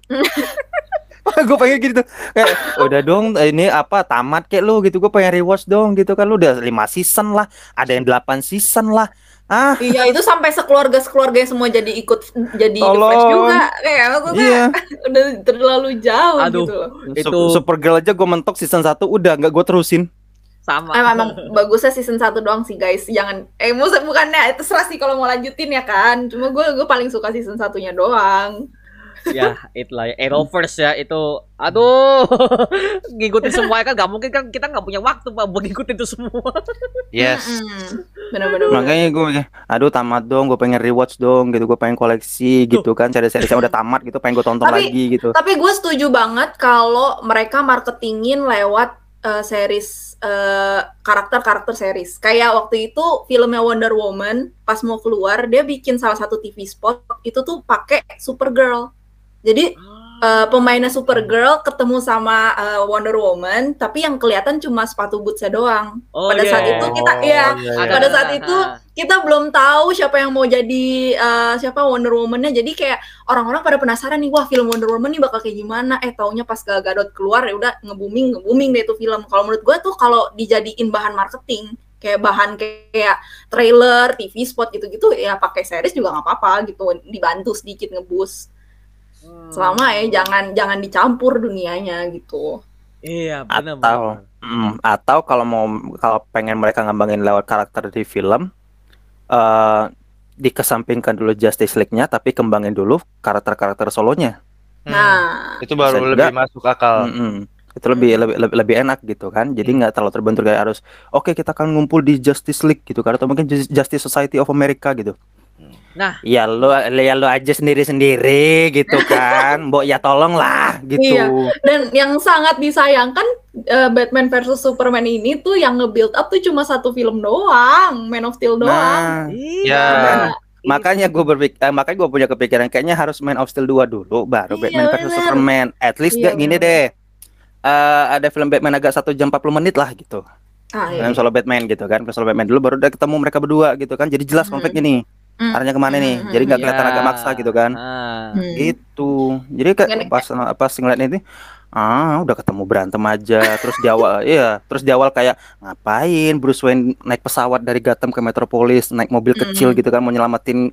gue pengen gitu kayak udah dong ini apa tamat kayak lu gitu gue pengen rewatch dong gitu kan lu udah lima season lah ada yang delapan season lah ah Iya itu sampai sekeluarga sekeluarga semua jadi ikut jadi The Tolong. Flash juga kayak maksudnya iya udah terlalu jauh Aduh. gitu loh. Itu- Sup- Supergirl aja gue mentok season 1 udah nggak gue terusin sama. Emang, emang bagusnya season 1 doang sih guys. Jangan eh maksud bukannya itu serah sih kalau mau lanjutin ya kan. Cuma gue gue paling suka season satunya doang. ya itulah ya Arrowverse ya itu aduh ngikutin semua kan nggak mungkin kan kita nggak punya waktu pak buat ngikutin itu semua Yes. Mm-mm. Bener-bener. makanya gue aduh tamat dong gue pengen rewatch dong gitu gue pengen koleksi gitu kan cari series yang udah tamat gitu pengen gue tonton Tapi- lagi gitu Tapi gue setuju banget kalau mereka marketingin lewat eh, series eh, karakter-karakter series. Kayak waktu itu filmnya Wonder Woman pas mau keluar dia bikin salah satu TV spot itu tuh pakai Supergirl. Jadi eh, pemainnya Supergirl ketemu sama eh, Wonder Woman, tapi yang kelihatan cuma sepatu bootsnya doang. oh, Pada saat iya. itu kita- iya, iya, pada iya. saat itu Kita belum tahu siapa yang mau jadi eh, siapa Wonder Woman-nya. Jadi kayak orang-orang pada penasaran nih, wah film Wonder Woman nih bakal kayak gimana? Eh taunya pas Gal Gadot keluar ya udah nge-booming, nge-booming deh itu film. Kalau menurut gue tuh kalau dijadiin bahan marketing, kayak bahan kayak trailer, TV spot gitu-gitu ya pakai series juga nggak apa-apa gitu, dibantu sedikit ngebus. Hmm. Selama ya jangan jangan dicampur dunianya gitu. iya benar atau mm, atau kalau mau kalau pengen mereka ngembangin lewat karakter di film eh dikesampingkan dulu Justice League-nya tapi kembangin dulu karakter-karakter solonya Hmm. Nah, itu baru Bisa lebih juga. masuk akal. Mm-mm. itu lebih, lebih lebih lebih enak gitu kan jadi nggak terlalu terbentur kayak harus oke kita akan ngumpul di Justice League gitu kan atau mungkin Jus- Justice Society of America gitu Nah. ya lo ya lo aja sendiri sendiri gitu kan mbok ya tolong lah gitu Iya. Dan yang sangat disayangkan eh, Batman versus Superman ini tuh yang nge-build up tuh cuma satu film doang, Man of Steel doang. nah iya Nah, makanya gue berpikir eh, makanya gue punya kepikiran kayaknya harus Man of Steel 2 dulu baru Iya, Batman versus bener. Superman at least Iya, gak gini bener. deh Eh, ada film Batman agak satu jam 40 menit lah gitu ah, iya. film solo Batman gitu kan film solo Batman dulu baru udah ketemu mereka berdua gitu kan jadi jelas Hmm. konfliknya nih Hmm. arahnya ke mana nih Hmm, jadi nggak Iya. kelihatan agak maksa gitu kan Ah. Hmm. gitu jadi kayak pas pas ngeliat ini ah udah ketemu berantem aja terus di awal iya terus di awal kayak ngapain Bruce Wayne naik pesawat dari Gotham ke Metropolis naik mobil Hmm. kecil gitu kan mau nyelamatin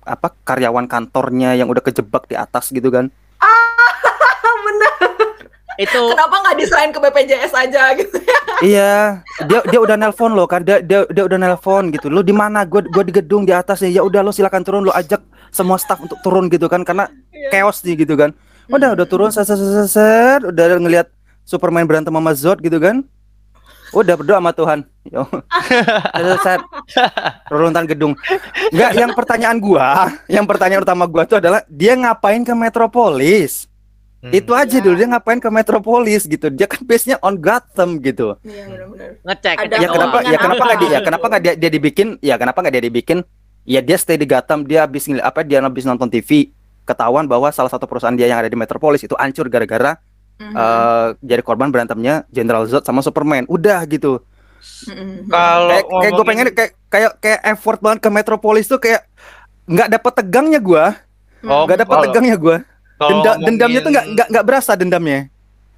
apa karyawan kantornya yang udah kejebak di atas gitu kan Bener. Itu Kenapa nggak desain ke BPJS aja gitu? iya dia dia udah nelpon lo kan dia dia, dia udah nelpon gitu. Lo di mana? Gua gua di gedung di atas nih. Ya udah lo silakan turun lo ajak semua staff untuk turun gitu kan karena chaos nih gitu kan. Udah udah turun set set set, set, udah ngelihat Superman berantem sama Zod gitu kan. Udah berdoa sama Tuhan. Yo. Set, set, runtuhan gedung. Nggak yang pertanyaan gua yang pertanyaan utama gua tuh adalah dia ngapain ke Metropolis Hmm. itu aja Ya. dulu dia ngapain ke Metropolis gitu dia kan base nya on Gotham gitu Iya benar-benar. ngecek Ada ya kenapa ya kenapa nggak dia ya apa? kenapa nggak dia, dia dibikin ya kenapa nggak dia dibikin ya dia stay di Gotham dia habis apa dia habis nonton TV ketahuan bahwa salah satu perusahaan dia yang ada di Metropolis itu hancur gara-gara Mhm. eh, jadi korban berantemnya General Zod sama Superman udah gitu Mhm. Kalau kayak kayak gue pengen kayak kayak kayak effort banget ke Metropolis tuh kayak nggak dapet tegangnya gua Oh, nggak dapet kalau- tegangnya gua Denda, dendamnya tuh nggak ngomongin- nggak nggak berasa dendamnya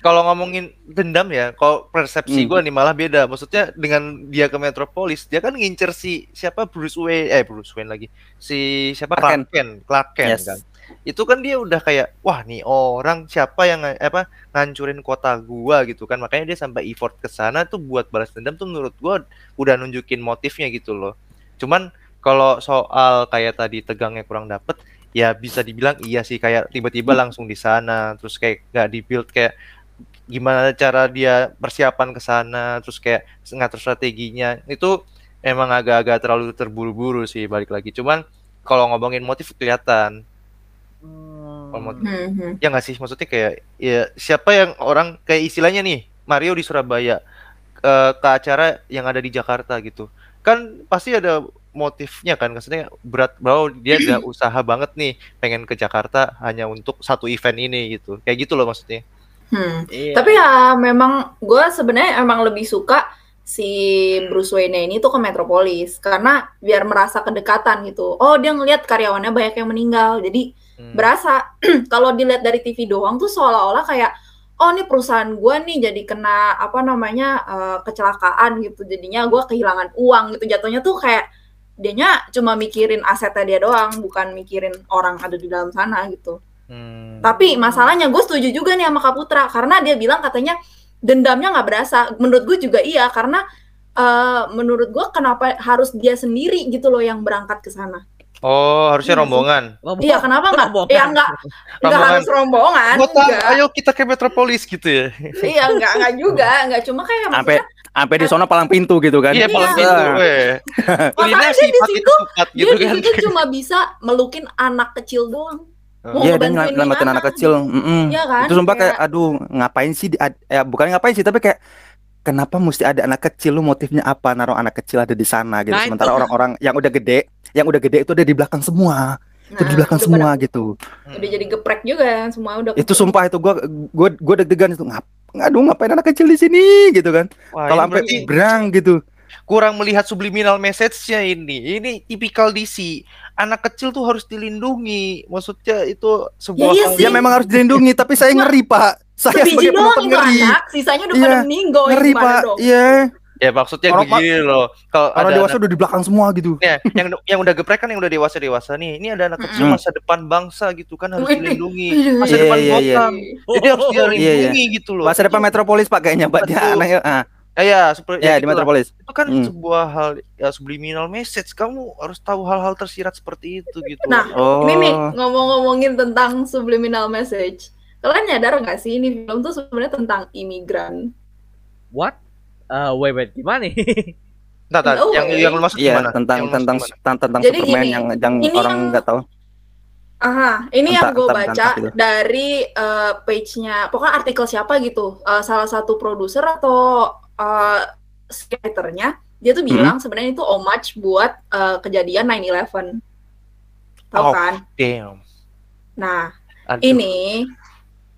kalau ngomongin dendam ya, kalau persepsi Hmm. gua nih malah beda. Maksudnya dengan dia ke Metropolis, dia kan ngincer si siapa Bruce Wayne, eh Bruce Wayne lagi, si siapa Clark Clark Kent, Clark Kent Yes. kan. Itu kan dia udah kayak, wah nih orang siapa yang apa ngancurin kota gua gitu kan. Makanya dia sampai effort ke sana tuh buat balas dendam tuh menurut gua udah nunjukin motifnya gitu loh. Cuman Kalau soal kayak tadi tegangnya kurang dapet, ya bisa dibilang iya sih kayak tiba-tiba langsung di sana, terus kayak nggak di build kayak gimana cara dia persiapan ke sana, terus kayak ngatur strateginya itu emang agak-agak terlalu terburu-buru sih balik lagi. Cuman kalau ngomongin motif kelihatan Hmm. kalau motif Hmm, hmm. ya nggak sih maksudnya kayak ya siapa yang orang kayak istilahnya nih Mario di Surabaya eh, ke acara yang ada di Jakarta gitu kan pasti ada motifnya kan maksudnya berat bahwa dia udah usaha banget nih pengen ke Jakarta hanya untuk satu event ini gitu kayak gitu loh maksudnya Hmm. Iya. Tapi ya memang gue sebenarnya emang lebih suka si Bruce Wayne ini tuh ke Metropolis karena biar merasa kedekatan gitu. Oh dia ngelihat karyawannya banyak yang meninggal, jadi Hmm. berasa kalau dilihat dari TV doang tuh seolah-olah kayak oh ini perusahaan gue nih jadi kena apa namanya eh, kecelakaan gitu. Jadinya gue kehilangan uang gitu. Jatuhnya tuh kayak dianya cuma mikirin asetnya dia doang, bukan mikirin orang ada di dalam sana gitu. Hmm. Tapi masalahnya gue setuju juga nih sama Kak Putra karena dia bilang katanya dendamnya nggak berasa. Menurut gue juga iya karena eh, menurut gue kenapa harus dia sendiri gitu loh yang berangkat ke sana. oh harusnya Iya rombongan. Iya kenapa nggak? Rombongan. Ya nggak nggak Rombongan. harus rombongan. Kota, Nggak. ayo kita ke Metropolis gitu ya Iya nggak nggak juga nggak cuma kayak Sampai maksudnya sampai di sono palang pintu gitu kan. iya paling Iya. gitu weh Makanya Kuliner di situ- ketupat dia gitu di kan situ cuma bisa melukin anak kecil doang. Iya, dia nyelamatin gimana? anak kecil. Mm-mm. Iya kan? Itu sumpah kayak Kayak- aduh, ngapain sih di, ad- ya bukan ngapain sih, tapi kayak kenapa mesti ada anak kecil lu motifnya apa naruh anak kecil ada di sana gitu. Nah, Sementara orang-orang yang udah gede, yang udah gede itu ada di belakang semua. Itu di Nah, belakang semua pada- gitu. Udah jadi geprek juga kan semua udah. Itu sumpah itu gua gua gua deg-degan itu ngap aduh ngapain anak kecil di sini gitu kan. Kalau sampai berarti berang gitu. kurang melihat subliminal message-nya ini. Ini tipikal DC. Anak kecil tuh harus dilindungi. Maksudnya itu sebuah Ya, iya hal sih. Ya memang harus dilindungi, tapi saya ngeri, Pak. Saya Sebiji sebagai penonton ngeri. anak, sisanya udah Iya, pada meninggal Ngeri, gimana Pak. dong? Iya. Ya maksudnya Orang- begini loh. Kalau Orang ada dewasa anak, udah di belakang semua gitu. ya, yang yang udah geprek kan yang udah dewasa dewasa nih. Ini ada anak kecil masa depan bangsa gitu kan harus dilindungi. Masa Iya, depan iya, iya. Gotham. Jadi harus Oh, dilindungi gitu loh. Masa depan Metropolis Pak kayaknya Pak dia anaknya. Ah, Ya, ya, seperti ya ya di gitulah. Metropolis. Itu kan Hmm. sebuah hal ya, subliminal message. Kamu harus tahu hal-hal tersirat seperti itu gitu. Nah, Oh. Ini nih ngomong-ngomongin tentang subliminal message. Kalian nyadar nggak sih ini film tuh sebenarnya tentang imigran? What? Eh, wait, wait, gimana nih? Nah, Oh, yang eh. yang lu maksud Iya, gimana? tentang Yang tentang tentang, tentang Jadi Superman gini, yang yang ini orang yang- nggak tahu. Aha, ini yang Entah- gue entah- baca entah dari eh, page-nya, pokoknya artikel siapa gitu, eh, salah satu produser atau eh, writer-nya, dia tuh Hmm. bilang sebenarnya itu homage buat eh, kejadian 9/11. Tahu Oh. kan? Damn. Nah, Aduh. ini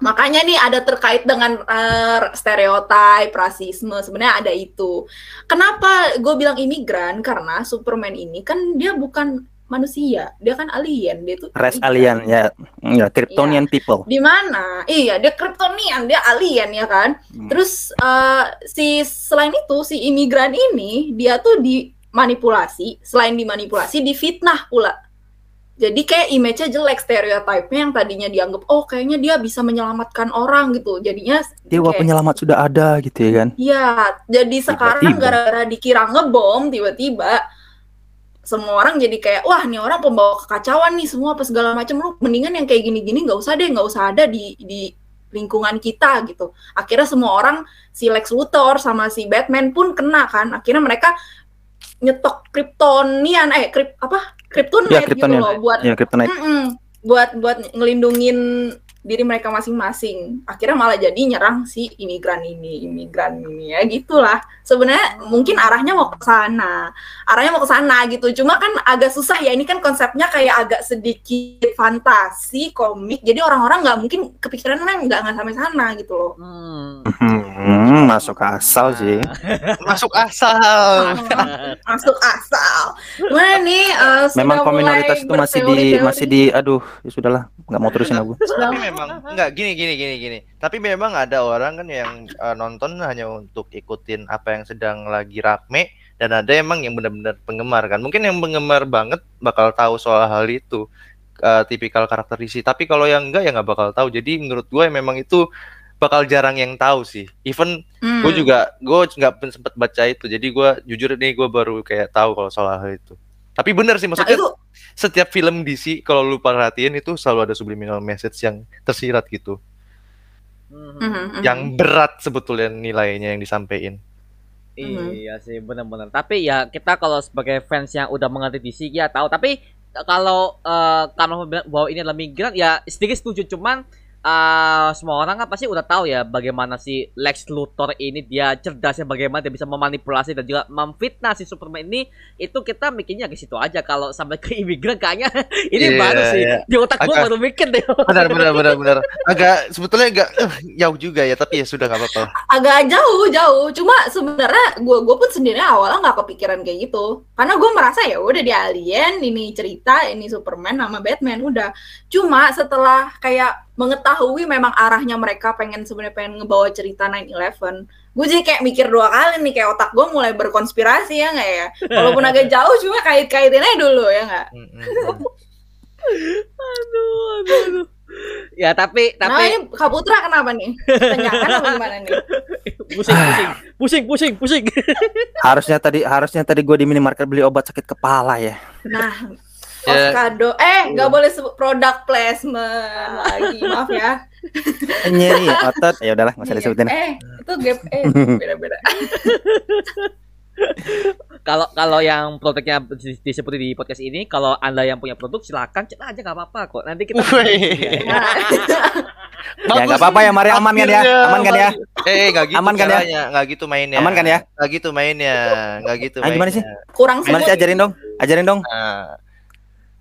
makanya nih ada terkait dengan eh, stereotip rasisme sebenarnya ada itu. Kenapa gue bilang imigran? Karena Superman ini kan dia bukan manusia dia kan alien dia tuh Res alien ya, ya Kryptonian people. di mana? Iya dia Kryptonian dia alien ya kan? Hmm. terus eh, si selain itu si imigran ini dia tuh dimanipulasi selain dimanipulasi difitnah pula jadi kayak image-nya jelek stereotipnya yang tadinya dianggap oh kayaknya dia bisa menyelamatkan orang gitu. Jadinya Dewa kayak, penyelamat sudah ada gitu ya kan. ya jadi sekarang gara-gara dikira ngebom tiba-tiba semua orang jadi kayak wah nih orang pembawa kekacauan nih semua apa segala macam lu mendingan yang kayak gini-gini nggak usah deh nggak usah ada di di lingkungan kita gitu. Akhirnya semua orang si Lex Luthor sama si Batman pun kena kan. Akhirnya mereka nyetok Kryptonian eh krip apa Kryptonite Ya gitu loh buat Ya Kryptonite. Mm-mm. buat buat ngelindungin diri mereka masing-masing. Akhirnya malah jadi nyerang si imigran ini, imigran ini ya gitulah. Sebenarnya mungkin arahnya mau ke sana. Arahnya mau ke sana gitu. Cuma kan agak susah ya ini kan konsepnya kayak agak sedikit fantasi, komik. Jadi orang-orang nggak mungkin kepikiran kan nggak nggak sampai sana gitu loh. Hmm. Hmm, masuk asal sih. Masuk asal. Masuk asal. Gimana nih? eh, sudah Memang mulai kominoritas itu masih di masih di aduh, ya sudahlah, nggak mau terusin aku. Memang enggak gini gini gini gini. Tapi memang ada orang kan yang eh, nonton hanya untuk ikutin apa yang sedang lagi rame dan ada emang yang benar-benar penggemar kan. Mungkin yang penggemar banget bakal tahu soal hal itu. eh, tipikal karakter DC. Tapi kalau yang enggak ya nggak bakal tahu. Jadi menurut gue memang itu bakal jarang yang tahu sih. Even Hmm. gue juga gue nggak sempet baca itu. Jadi gue jujur nih gue baru kayak tahu kalau soal hal itu. Tapi bener sih Nah, maksudnya itu setiap film DC kalau lu perhatiin itu selalu ada subliminal message yang tersirat gitu. Mhm. Mhm, mhm. Yang berat sebetulnya nilainya yang disampaikan. Mhm. Iya sih benar-benar. Tapi ya kita kalau sebagai fans yang udah mengerti DC ya tahu. Tapi kalau eh karena bilang bahwa ini adalah migran ya sedikit setuju cuman eh semua orang kan pasti udah tahu ya bagaimana si Lex Luthor ini dia cerdasnya bagaimana dia bisa memanipulasi dan juga memfitnah si Superman ini. Itu kita mikirnya ke situ aja. Kalau sampai ke imigran kayaknya ini Iya, baru sih. iya. di otak gua Agak- baru mikir deh. Benar benar benar benar. Agak sebetulnya agak eh, jauh juga ya, tapi ya sudah nggak apa-apa. agak jauh jauh. Cuma sebenarnya gue gue pun sendiri awalnya nggak kepikiran kayak gitu. Karena gue merasa ya udah di Alien ini cerita ini Superman sama Batman udah. Cuma setelah kayak mengetahui memang arahnya mereka pengen sebenarnya pengen ngebawa cerita 9/11 gue jadi kayak mikir dua kali nih kayak otak gue mulai berkonspirasi ya nggak ya? Walaupun agak jauh cuma kait-kaitin aja dulu ya nggak? Aduh, aduh, aduh. ya tapi nah tapi ini Kak Putra kenapa nih? Tanyakan apa gimana nih? Pusing pusing. Pusing pusing pusing. Harusnya tadi harusnya tadi gue di minimarket beli obat sakit kepala ya. nah Ya. Oskado, eh nggak boleh sebut product placement lagi, maaf ya. Nyeri otot. Ya udahlah, nggak usah disebutin. Eh, itu gap eh beda-beda. kalau kalau yang produknya di- disebut di podcast ini kalau anda yang punya produk silakan cek aja nggak apa-apa kok nanti kita Wih. Nah, Ya nggak apa-apa ya, Mari aman kan ya? Aman kan ya? Eh, nggak gitu Aman kan ya? caranya, nggak gitu mainnya. Aman kan ya? Nggak gitu mainnya, nggak gitu Ah, gimana mainnya. sih? kurang Gimana sih ajarin dong? Ajarin dong. Nah,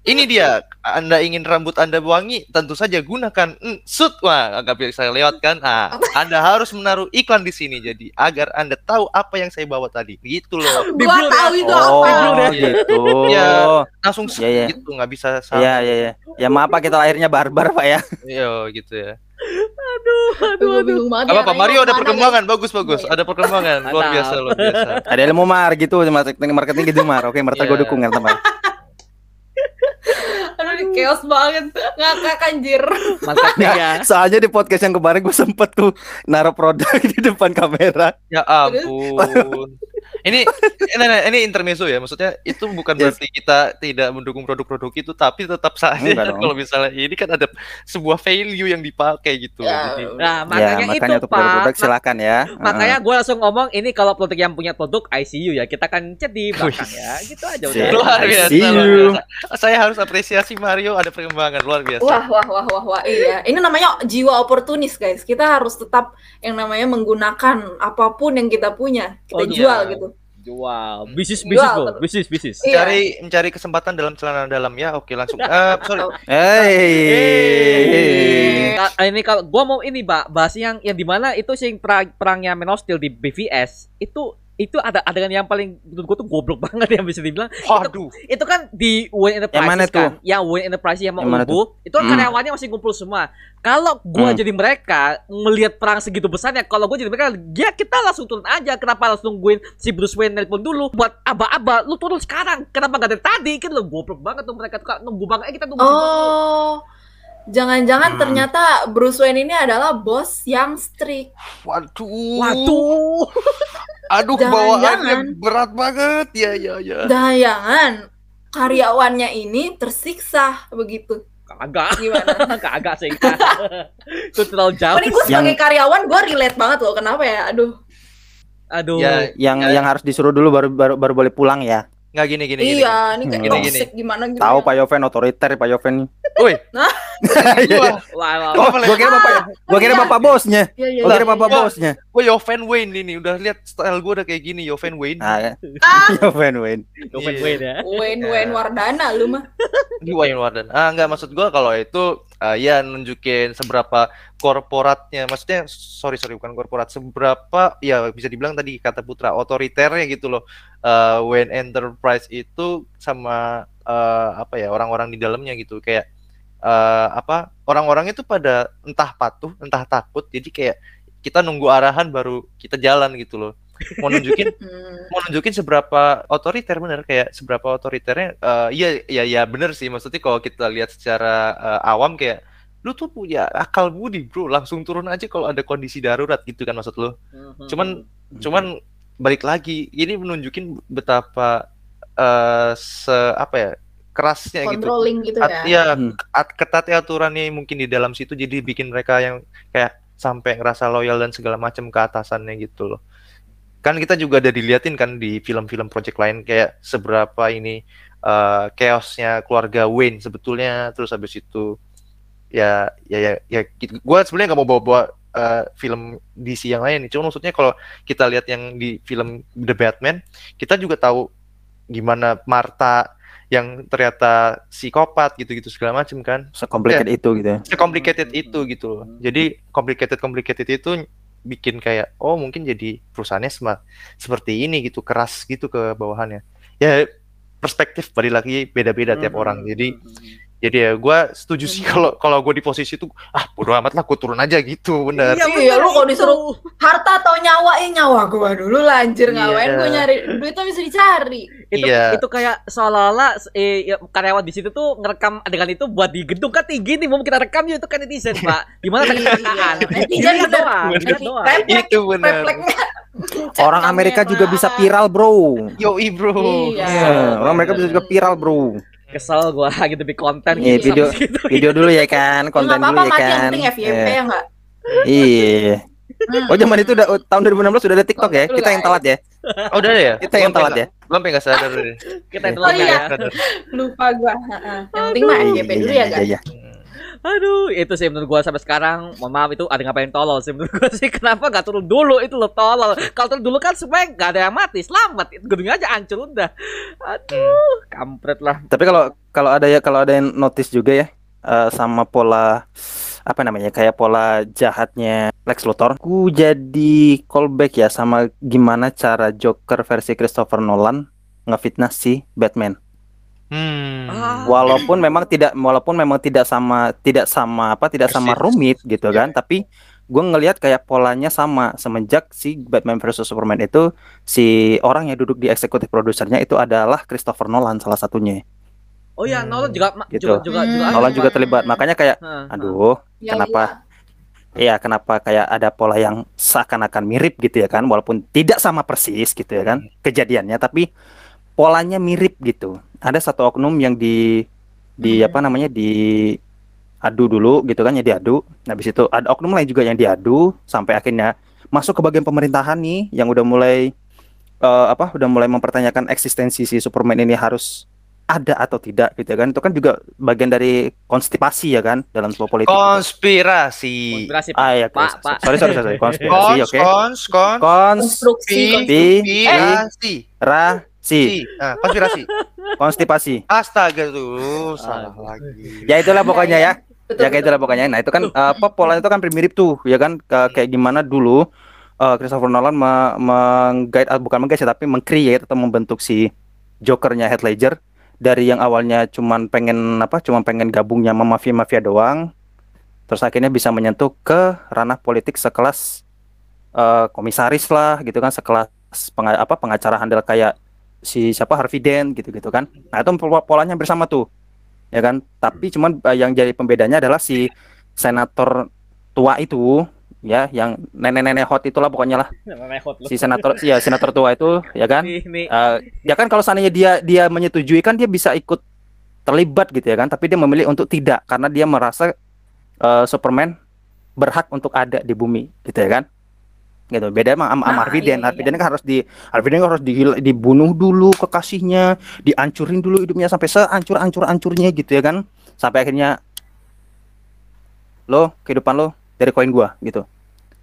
ini dia. Anda ingin rambut Anda wangi, tentu saja gunakan mm, sud. Wah, agak bisa lewat kan? Ah, Anda harus menaruh iklan di sini jadi agar Anda tahu apa yang saya bawa tadi. Gitu loh. Gua blue tahu ya? itu Oh, apa. gitu. Ya. Langsung Iya, iya. gitu, nggak bisa salah. Iya, iya, iya. Ya maaf Pak, kita lahirnya barbar, Pak ya. Iya, gitu ya. aduh aduh banget. Apa apa ya, Mario ada perkembangan, bagus bagus. Iya. Ada perkembangan, luar biasa, luar biasa. Ada ilmu mar gitu, marketing marketing gitu mar. Oke, merta gue Iya. dukung ya teman. chaos banget. Ngakak anjir. marketing ya Soalnya di podcast yang kemarin gue sempet tuh naruh produk di depan kamera. Ya ampun. Ini ini, ini, ini intermezzo ya. Maksudnya itu bukan Yes. berarti kita tidak mendukung produk-produk itu, tapi tetap saja dong. kalau misalnya ini kan ada sebuah value yang dipakai gitu. Ya. Jadi, nah ya, makanya, makanya itu untuk produk-produk pak silakan ya. makanya gue langsung ngomong ini kalau produk yang punya produk ICU ya kita kan chat di belakang ya gitu aja udah luar biasa, luar biasa. Saya harus apresiasi Mario ada perkembangan luar biasa. Wah, wah, wah, wah, wah, iya. Ini namanya jiwa oportunis, guys. Kita harus tetap yang namanya menggunakan apa pun yang kita punya, kita Oh, iya. jual gitu. jual bisnis Jual, bisnis bro bisnis bisnis Iya. Mencari mencari kesempatan dalam celana dalam ya. Oke, langsung. Eh, sorry. Hey. Ka- ini kalau gua mau ini pak bahas yang yang di mana itu sing perang, perangnya Man of Steel di BVS itu itu ada adegan yang paling menurut gua tuh goblok banget yang bisa dibilang. Waduh. itu kan di Wayne Enterprise mana tuh? kan yang Wayne Enterprise yang mau Yang mana Ubu itu kan Hmm. karyawannya masih kumpul semua. Kalau gua Hmm. jadi mereka melihat perang segitu besarnya kalau gua jadi mereka ya kita langsung turun aja. Kenapa harus nungguin si Bruce Wayne nelpon dulu buat aba-aba? Lu turun sekarang. Kenapa gak dari tadi? Kan lu goblok banget tuh mereka tuh nunggu banget. Eh, kita tunggu dulu. Oh, jangan-jangan Hmm. ternyata Bruce Wayne ini adalah bos yang strict. Waduh. waduh Aduh, Jangan-jangan. bawaannya berat banget. Ya, ya, ya. Jangan karyawannya ini tersiksa begitu. kagak Gimana? kagak sih itu terlalu jauh Mending gue sebagai Yang- karyawan gue relate banget loh. Kenapa ya? Aduh. aduh Ya, Yang Ya. yang harus disuruh dulu baru baru, baru boleh pulang ya. Nggak gini gini gini. iya, ini kayak Gini, gini. gimana gitu. Tahu Pak Yoven otoriter Pak Yoven. Woi. Nah. Wah, wah, wah, wah. gua kira bapak ya. Gua kira iya. bapak bosnya. Iya, iya, Gua iya, kira bapak iya. bosnya. gue Yoven Wayne ini udah lihat style gue udah kayak gini Yoven Wayne. Nah, ya. Ah, Yoven Wayne. Iya. Wayne ya Wayne. Wayne Wardana lu mah. Di Wayne Warden. Ah nggak maksud gue kalau itu ah, ya nunjukin seberapa korporatnya. Maksudnya sorry sorry bukan korporat. Seberapa ya bisa dibilang tadi kata Putra otoriternya gitu loh. Eh Wayne Enterprise itu sama eh, apa ya orang-orang di dalamnya gitu kayak eh, apa orang-orang itu pada entah patuh entah takut jadi kayak kita nunggu arahan baru kita jalan gitu loh mau nunjukin mau nunjukin seberapa otoriter bener kayak seberapa otoriternya eh iya iya iya bener sih maksudnya kalau kita lihat secara eh, awam kayak lu tuh punya akal budi bro langsung turun aja kalau ada kondisi darurat gitu kan maksud lu Mhm. cuman cuman balik lagi ini menunjukin betapa eh se apa ya kerasnya gitu. controlling gitu At- ya. ya Hmm. at- ketatnya aturannya mungkin di dalam situ jadi bikin mereka yang kayak sampai ngerasa loyal dan segala macam ke atasannya gitu loh. Kan kita juga ada diliatin kan di film-film project lain kayak seberapa ini eh chaosnya keluarga Wayne sebetulnya terus habis itu ya ya ya, ya gitu. gua sebenarnya nggak mau bawa-bawa eh, film DC yang lain nih. Cuma maksudnya kalau kita lihat yang di film The Batman, kita juga tahu gimana Martha yang ternyata psikopat gitu-gitu segala macam kan Secomplicated itu gitu ya. complicated itu gitu loh. Jadi complicated complicated itu bikin kayak oh mungkin jadi perusahaannya sema- seperti ini gitu keras gitu ke bawahannya. Ya perspektif balik lagi beda-beda tiap Hmm. orang. Jadi jadi ya gue setuju sih kalau kalau gue di posisi itu ah bodo amat lah gue turun aja gitu bener. Iya, lu kalau disuruh harta atau nyawa, eh nyawa gua dulu lah anjir Iya. ngapain gua nyari duitnya bisa dicari. itu Iya. itu kayak seolah-olah eh, ya, karyawan di situ tuh ngerekam adegan itu buat di gedung kan tinggi nih mau kita rekam yuk itu kan netizen pak gimana sakit kecelakaan Netizen doang Itu bener. Orang Amerika juga bisa viral, bro. Yoi bro. Iya. Iya, orang mereka bisa juga viral, bro. Kesel gua gitu bikin konten Iya, gitu, video- gitu. Video dulu ya kan, konten nggak dulu apa-apa, ya mati yang kan. penting FYP Iya. ya enggak? Iya. Hmm. Oh zaman itu udah tahun 2016 sudah ada TikTok ya. Kita yang telat ya. Oh, udah ada ya? Kita yang telat ya. Gue sampai nggak sadar kita itu Oh, lagi iya. ya. Lupa gua. Heeh. Yang penting mah FYP dulu ya, guys. Aduh itu sih menurut gua sampai sekarang mohon maaf itu ada ngapain tolol sih menurut gua sih. Kenapa nggak turun dulu? Itu lo tolol. Kalau turun dulu kan supaya nggak ada yang mati selamat. Gedungnya aja hancur udah. Aduh kampret lah. Tapi kalau kalau ada ya kalau ada yang notice juga ya eh, sama pola apa namanya kayak pola jahatnya Lex Luthor. Ku jadi callback ya sama gimana cara Joker versi Christopher Nolan ngefitnah si Batman. Hmm. Ah. Walaupun memang tidak walaupun memang tidak sama tidak sama apa tidak sama rumit gitu kan, tapi gue ngelihat kayak polanya sama semenjak si Batman versus Superman itu si orang yang duduk di eksekutif produsernya itu adalah Christopher Nolan salah satunya. oh ya Hmm. Nolan juga Gitu. juga juga juga Hmm. Nolan juga terlibat. Makanya kayak Heeh, heeh. aduh, Ya, Kenapa? Iya, kenapa kayak ada pola yang seakan-akan mirip gitu ya kan, walaupun tidak sama persis gitu ya kan kejadiannya, tapi polanya mirip gitu. Ada satu oknum yang di di Hmm. apa namanya di adu dulu gitu kan ya diadu. Nah, habis itu ada oknum lain juga yang diadu sampai akhirnya masuk ke bagian pemerintahan nih yang udah mulai eh, apa udah mulai mempertanyakan eksistensi si Superman ini harus ada atau tidak gitu kan. Itu kan juga bagian dari konstipasi ya kan dalam sebuah politik. gitu. Konspirasi. konspirasi Ah ya, Pak, Pak. sorry sorry sorry, konspirasi, Kons, oke. kons, kons. konstruksi Konspirasi. Konspirasi, Ah, konspirasi. konstipasi. Astaga tuh, salah lagi. Ya itulah pokoknya ya. Betul, Ya kayak itulah pokoknya. Nah, itu kan eh, apa pola itu kan mirip tuh, ya kan Ke- kayak gimana dulu eh, Christopher Nolan me- meng-guide ah, bukan meng-guide sih, tapi meng-create atau membentuk si Jokernya Heath Ledger dari yang awalnya cuman pengen apa? Cuman pengen gabungnya sama mafia-mafia doang. Terus akhirnya bisa menyentuh ke ranah politik sekelas eh, komisaris lah gitu kan, sekelas penga- apa pengacara handal kayak si siapa Harvey Dent gitu-gitu kan. Nah, itu pola- polanya bersama tuh. Ya kan? Tapi cuman eh, yang jadi pembedanya adalah si senator tua itu ya yang nenek-nenek hot itulah pokoknya lah lu. si senator ya senator tua itu ya kan. Eh, ya kan kalau seandainya dia dia menyetujui kan dia bisa ikut terlibat gitu ya kan tapi dia memilih untuk tidak karena dia merasa eh, Superman berhak untuk ada di bumi gitu ya kan gitu beda sama sama Ah, Harvey iya, iya. Dent kan harus di Harvey Dent harus dihil- dibunuh dulu kekasihnya dihancurin dulu hidupnya sampai sehancur hancur hancurnya gitu ya kan sampai akhirnya lo kehidupan lo dari koin gua gitu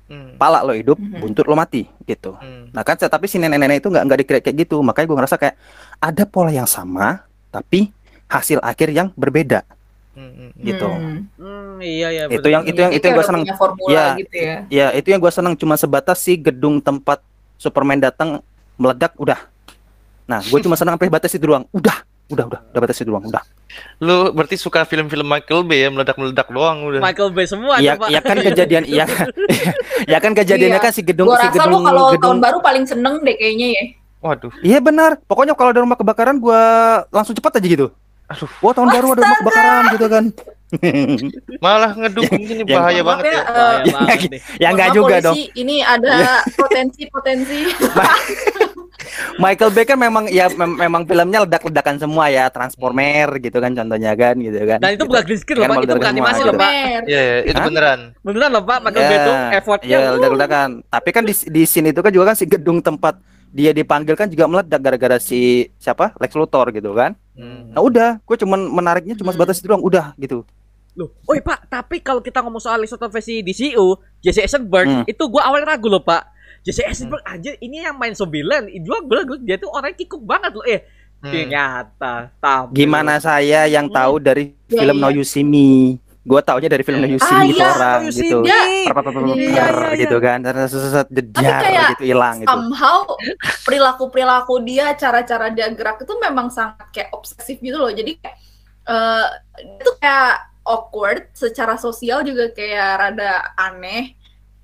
Hmm. pala lo hidup Mhm. buntut lo mati gitu Hmm. Nah kan tapi si nenek-nenek itu nggak nggak dikira kayak gitu, makanya gue ngerasa kayak ada pola yang sama, tapi hasil akhir yang berbeda. Hmm, gitu. Hmm. Hmm, iya ya. Itu yang- itu yang itu yang gue seneng. Ya, gitu ya. Ya itu yang gue seneng cuma sebatas si gedung tempat Superman datang meledak udah. Nah gue cuma seneng sampai batas itu doang. Udah, udah, udah, udah batas itu doang. Udah. Lu berarti suka film-film Michael Bay ya meledak-meledak doang udah. Michael Bay semua Iya, tuh, Pak. ya kan kejadian, iya, kan- ya kan kejadiannya Iya. kan si gedung, Gua si rasa gedung, lu kalau tahun baru paling seneng deh kayaknya ya. Waduh. Iya benar. Pokoknya kalau ada rumah kebakaran gue langsung cepat aja gitu. Aduh. Wah tahun baru ada rumah kebakaran gitu kan. Malah ngedukung ini bahaya Maaf banget ya, ya. eh, Bahaya banget nih. ya enggak juga polisi, dong. Ini ada potensi-potensi. Michael Bay kan memang ya mem- memang filmnya ledak-ledakan semua ya, Transformer gitu kan contohnya kan gitu kan. Dan itu Gitu. bukan green screen loh, Kan Pak. Itu bukan animasi gitu. loh, Pak. Iya, iya, itu Hah? beneran. Beneran loh, Pak. Michael Bay itu effortnya. Iya, ledak-ledakan. Tapi kan di di scene itu kan juga kan si gedung tempat dia dipanggil kan juga meledak gara-gara si siapa? Lex Luthor gitu kan. Hmm. Nah udah, gue cuman menariknya cuma Hmm. sebatas itu doang, udah gitu. Loh, oh iya, Pak, tapi kalau kita ngomong soal Lex Luthor versi DCU, Jesse Eisenberg, Hmm. itu gua awalnya ragu loh, Pak. Jesse Eisenberg aja ini yang main Zombieland, gua gua gua- dia tuh orang kikuk banget loh. Eh, Hmm. ternyata tampil. Gimana saya yang tahu dari Iya, film iya. No You See Me? Gue taunya dari film You See Ah, Me itu iya, orang See gitu. Me. Dia Per-per-per-per-per Iya, iya, iya. gitu kan. Terus jedar kayak gitu hilang gitu. somehow perilaku perilaku dia cara-cara dia gerak itu memang sangat kayak obsesif gitu loh jadi kayak eh, itu kayak awkward secara sosial juga kayak rada aneh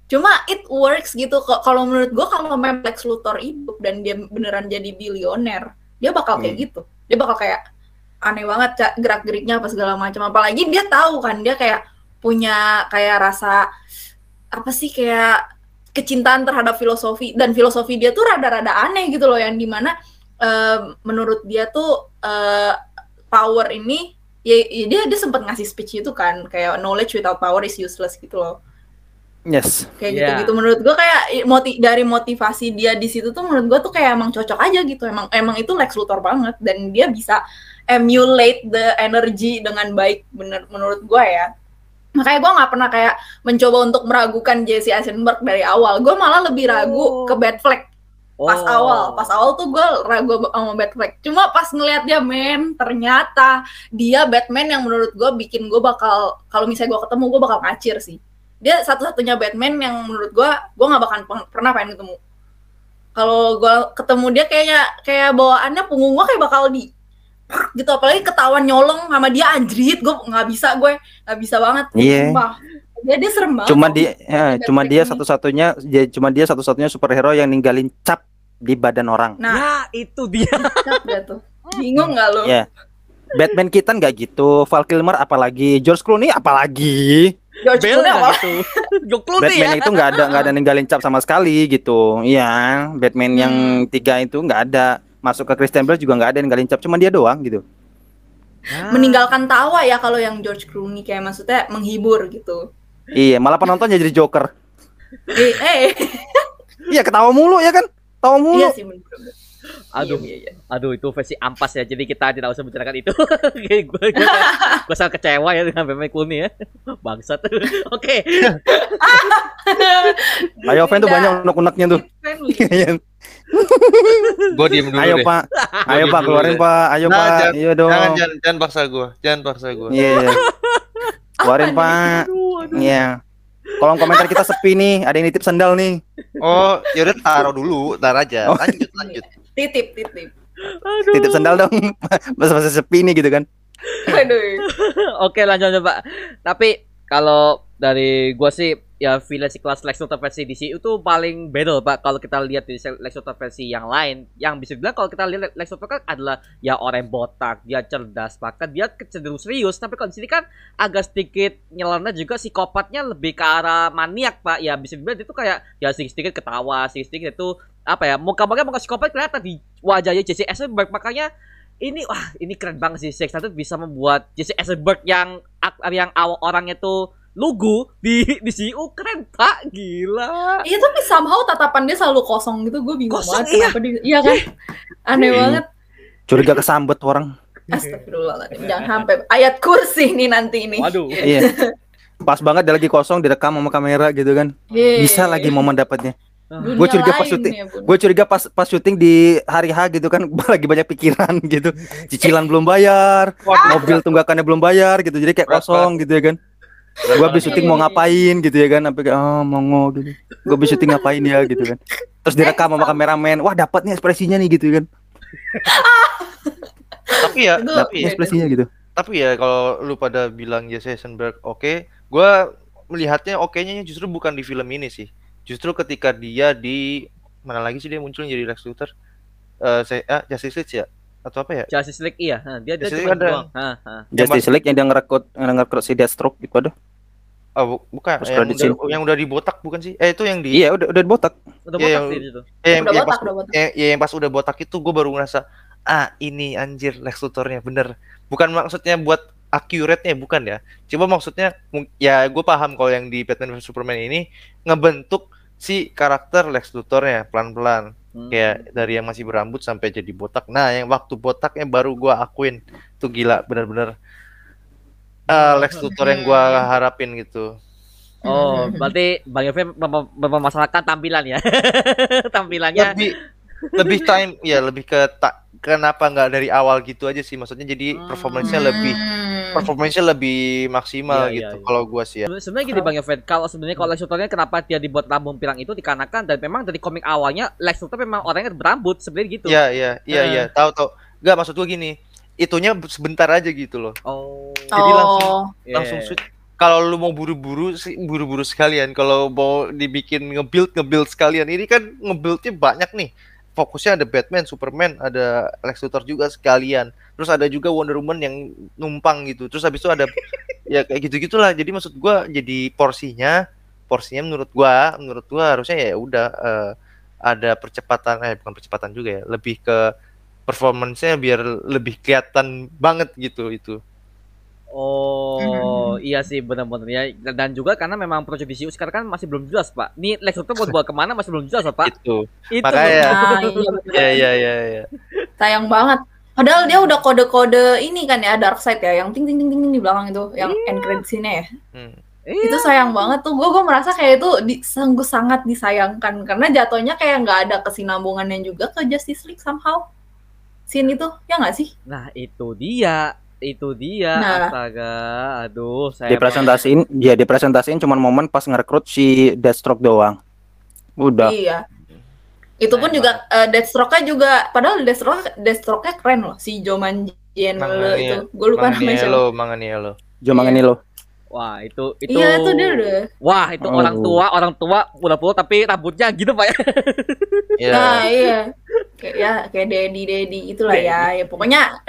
cuma it works gitu kok kalau menurut gua kalau memang Lex Luthor hidup dan dia beneran jadi bilioner dia bakal kayak Hmm. gitu dia bakal kayak aneh banget Ca- gerak-geriknya apa segala macam. Apalagi dia tahu kan dia kayak punya kayak rasa apa sih kayak kecintaan terhadap filosofi. Dan filosofi dia tuh rada-rada aneh gitu loh yang di mana eh, menurut dia tuh eh, power ini ya, ya dia dia sempat ngasih speech itu kan kayak knowledge without power is useless gitu loh Yes. kayak Iya. gitu-gitu menurut gua kayak moti dari motivasi dia di situ tuh menurut gua tuh kayak emang cocok aja gitu emang emang itu Lex Luthor banget dan dia bisa emulate the energy dengan baik bener menurut gua ya makanya gua nggak pernah kayak mencoba untuk meragukan Jesse Eisenberg dari awal gua malah lebih ragu Oh. ke Batfleck pas Oh. awal pas awal tuh gue ragu sama Batfleck cuma pas ngeliat dia men ternyata dia Batman yang menurut gue bikin gue bakal kalau misalnya gue ketemu gue bakal ngacir sih dia satu-satunya Batman yang menurut gue gue nggak bakal pernah pengen ketemu kalau gue ketemu dia kayaknya kayak bawaannya punggung gue kayak bakal di gitu apalagi ketahuan nyolong sama dia anjrit gue nggak bisa gue nggak bisa banget Iya. Sumpah. dia dia serem banget Cuma dia ya, cuma dia satu-satunya dia- cuma dia satu-satunya superhero yang ninggalin cap di badan orang. nah Ya, itu dia. gak tuh bingung nggak lo Ya. Batman kita nggak gitu, Val Kilmer apalagi, George Clooney apalagi. George Bel Clooney gitu. George Clooney Batman ya. itu nggak ada nggak ada ninggalin cap sama sekali gitu. Iya, Batman yang Hmm. tiga itu nggak ada. Masuk ke Christian Bale juga nggak ada ninggalin cap, cuma dia doang gitu. Ah. meninggalkan tawa ya kalau yang George Clooney kayak maksudnya menghibur gitu. Iya, malah penonton jadi Joker. Eh, eh. Iya, ketawa mulu ya kan? Tawa mulu. iya sih bener-bener. Aduh, Iya, iya, iya. aduh itu versi ampas ya. Jadi kita tidak usah bicarakan itu. gue gue gue sangat kecewa ya dengan Batman Clooney ya. Bangsat. Oke. Ayo, fan tuh banyak unek-uneknya tuh. friendly. Iya. Gue diem dulu Ayo deh. Pak, ayo Pak keluarin. Pak, ayo Nah, Pak, jangan- iya dong. Jangan jangan jangan paksa gue, jangan paksa gue. Iya, iya. keluarin Pak. Aduh, aduh. Kolom komentar kita sepi nih, ada yang nitip sendal nih. Oh, yaudah taruh dulu, tar aja. Oh. Lanjut lanjut. Titip, titip. Aduh. Titip sendal dong. Masa-masa sepi nih gitu kan. Aduh. Oke lanjut Pak. Tapi kalau dari gua sih ya villain si kelas Lex Luthor versi DC itu paling battle Pak. Kalau kita lihat di Lex Luthor versi yang lain, yang bisa dibilang kalau kita lihat Lex Luthor kan adalah ya orang botak, dia cerdas, bahkan dia cenderung serius. Tapi kalau di sini kan agak sedikit nyeleneh juga psikopatnya lebih ke arah maniak Pak. Ya bisa dibilang itu kayak ya sedikit-sedikit ketawa, sedikit-sedikit itu apa ya muka-muka muka psikopat kelihatan di wajahnya Jesse Eisenberg makanya ini wah ini keren banget sih Six Sense bisa membuat Jesse Eisenberg yang yang awal orangnya tuh lugu di di CU keren pak gila Iya tapi somehow tatapan dia selalu kosong gitu, gue bingung Kosong, banget iya. kenapa dia, iya kan? Aneh Iya. banget. Curiga kesambet orang. Astagfirullahaladzim, jangan sampai ayat kursi nih nanti ini. waduh Iya. Pas banget dia lagi kosong direkam sama kamera gitu kan. Yeay. Bisa lagi momen dapatnya. Gua curiga pas syuting- ya. Gue curiga pas pas syuting di hari H gitu kan lagi banyak pikiran gitu. Cicilan belum bayar, mobil tunggakannya belum bayar gitu. Jadi kayak kosong gitu ya kan. Gue habis syuting mau ngapain gitu ya kan sampai kayak oh mau gitu. Gue habis syuting ngapain ya gitu kan. Terus direkam sama kameramen. Wah, dapat nih ekspresinya nih gitu kan. Tapi ya, tapi ya, ekspresinya gitu. tapi ya kalau lu pada bilang Jesse Eisenberg oke, gua melihatnya oke-nya justru bukan di film ini sih. Justru ketika dia di mana lagi sih dia muncul jadi Lex Luthor? Eh saya ah, Justice League ya? Atau apa ya? Justice League iya ha, dia dia Justice cuma League ada. doang Ha, ha. Justice League yang dia ngerekrut ngerekrut si Deathstroke gitu ada. Oh, bu- bukan. Post Yang udah, yang udah dibotak bukan sih? Eh itu yang di Iya, udah udah botak. Udah Iya, botak yang- sih di situ. eh, yang, Udah yang botak, pas udah botak. eh, ya, yang pas udah botak itu gue baru ngerasa ah ini anjir Lex Luthor-nya bener. Bukan maksudnya buat accurate-nya bukan ya. Coba maksudnya ya gue paham kalau yang di Batman vs Superman ini ngebentuk si karakter Lex Luthor-nya pelan-pelan. Hmm. kayak dari yang masih berambut sampai jadi botak. Nah, yang waktu botaknya baru gua akuin tuh gila bener-bener eh, Lex Luthor yang gua harapin gitu. Oh, berarti Bang Yofi mem- mem- mempermasalahkan tampilan ya. Tampilannya Lebih lebih time ya lebih ke tak kenapa nggak dari awal gitu aja sih maksudnya jadi Hmm. performance-nya lebih Hmm. performance-nya lebih maksimal Iya, iya, gitu iya. kalau gua sih ya. Sebenarnya- gini Bang Yofi, kalau sebenarnya kalau Lex Luthor-nya kenapa dia dibuat rambut pirang itu dikarenakan dan memang dari komik awalnya Lex Luthor memang orangnya berambut sebenarnya gitu. Iya, iya, iya, iya, tahu tahu. Enggak maksud gua gini, itunya sebentar aja gitu loh. Oh. Jadi langsung Oh. Iya, langsung iya. switch. Kalau lu mau buru-buru sih buru-buru sekalian. Kalau mau dibikin nge-build nge-build sekalian. Ini kan nge-buildnya banyak nih. Fokusnya ada Batman, Superman, ada Lex Luthor juga sekalian. Terus ada juga Wonder Woman yang numpang gitu. Terus habis itu ada ya kayak gitu-gitulah. Jadi maksud gua jadi porsinya porsinya menurut gua menurut gua harusnya ya udah eh, ada percepatan eh bukan percepatan juga ya, lebih ke performance-nya biar lebih kelihatan banget gitu itu. Oh, iya sih benar-benar ya. Dan- juga karena memang project DCU sekarang kan masih belum jelas, Pak. Nih Lex Luthor mau dibawa ke mana masih belum jelas, Pak. Itu. Itu. Makanya. Nah, iya. Iya iya iya iya. Sayang banget. Padahal dia udah kode-kode ini kan ya dark side ya, yang ting ting ting ting ting di belakang itu, yang end credit scene ya. Hmm. Iya. Itu sayang banget tuh. Gue gue merasa kayak itu di, sungguh sangat disayangkan karena jatuhnya kayak nggak ada kesinambungannya juga ke Justice League somehow. Scene itu ya nggak sih? Nah, itu dia. Itu dia. Nah. Astaga. Aduh, saya Dipresentasiin, dia dipresentasiin cuman momen pas ngerekrut si Deathstroke doang. Udah. Iya. Itu pun Sayang juga eh, Deathstroke-nya juga padahal Deathstroke Deathstroke-nya keren loh si Joman itu. Gue lupa namanya siapa. Manganiello, Iya. Wah, itu itu Iya itu dia udah. Wah, itu Oh. orang tua, orang tua udah tua tapi rambutnya gitu, Pak. ya. Iya. Nah iya. Kayak ya kayak Daddy Daddy itulah ya. Ya pokoknya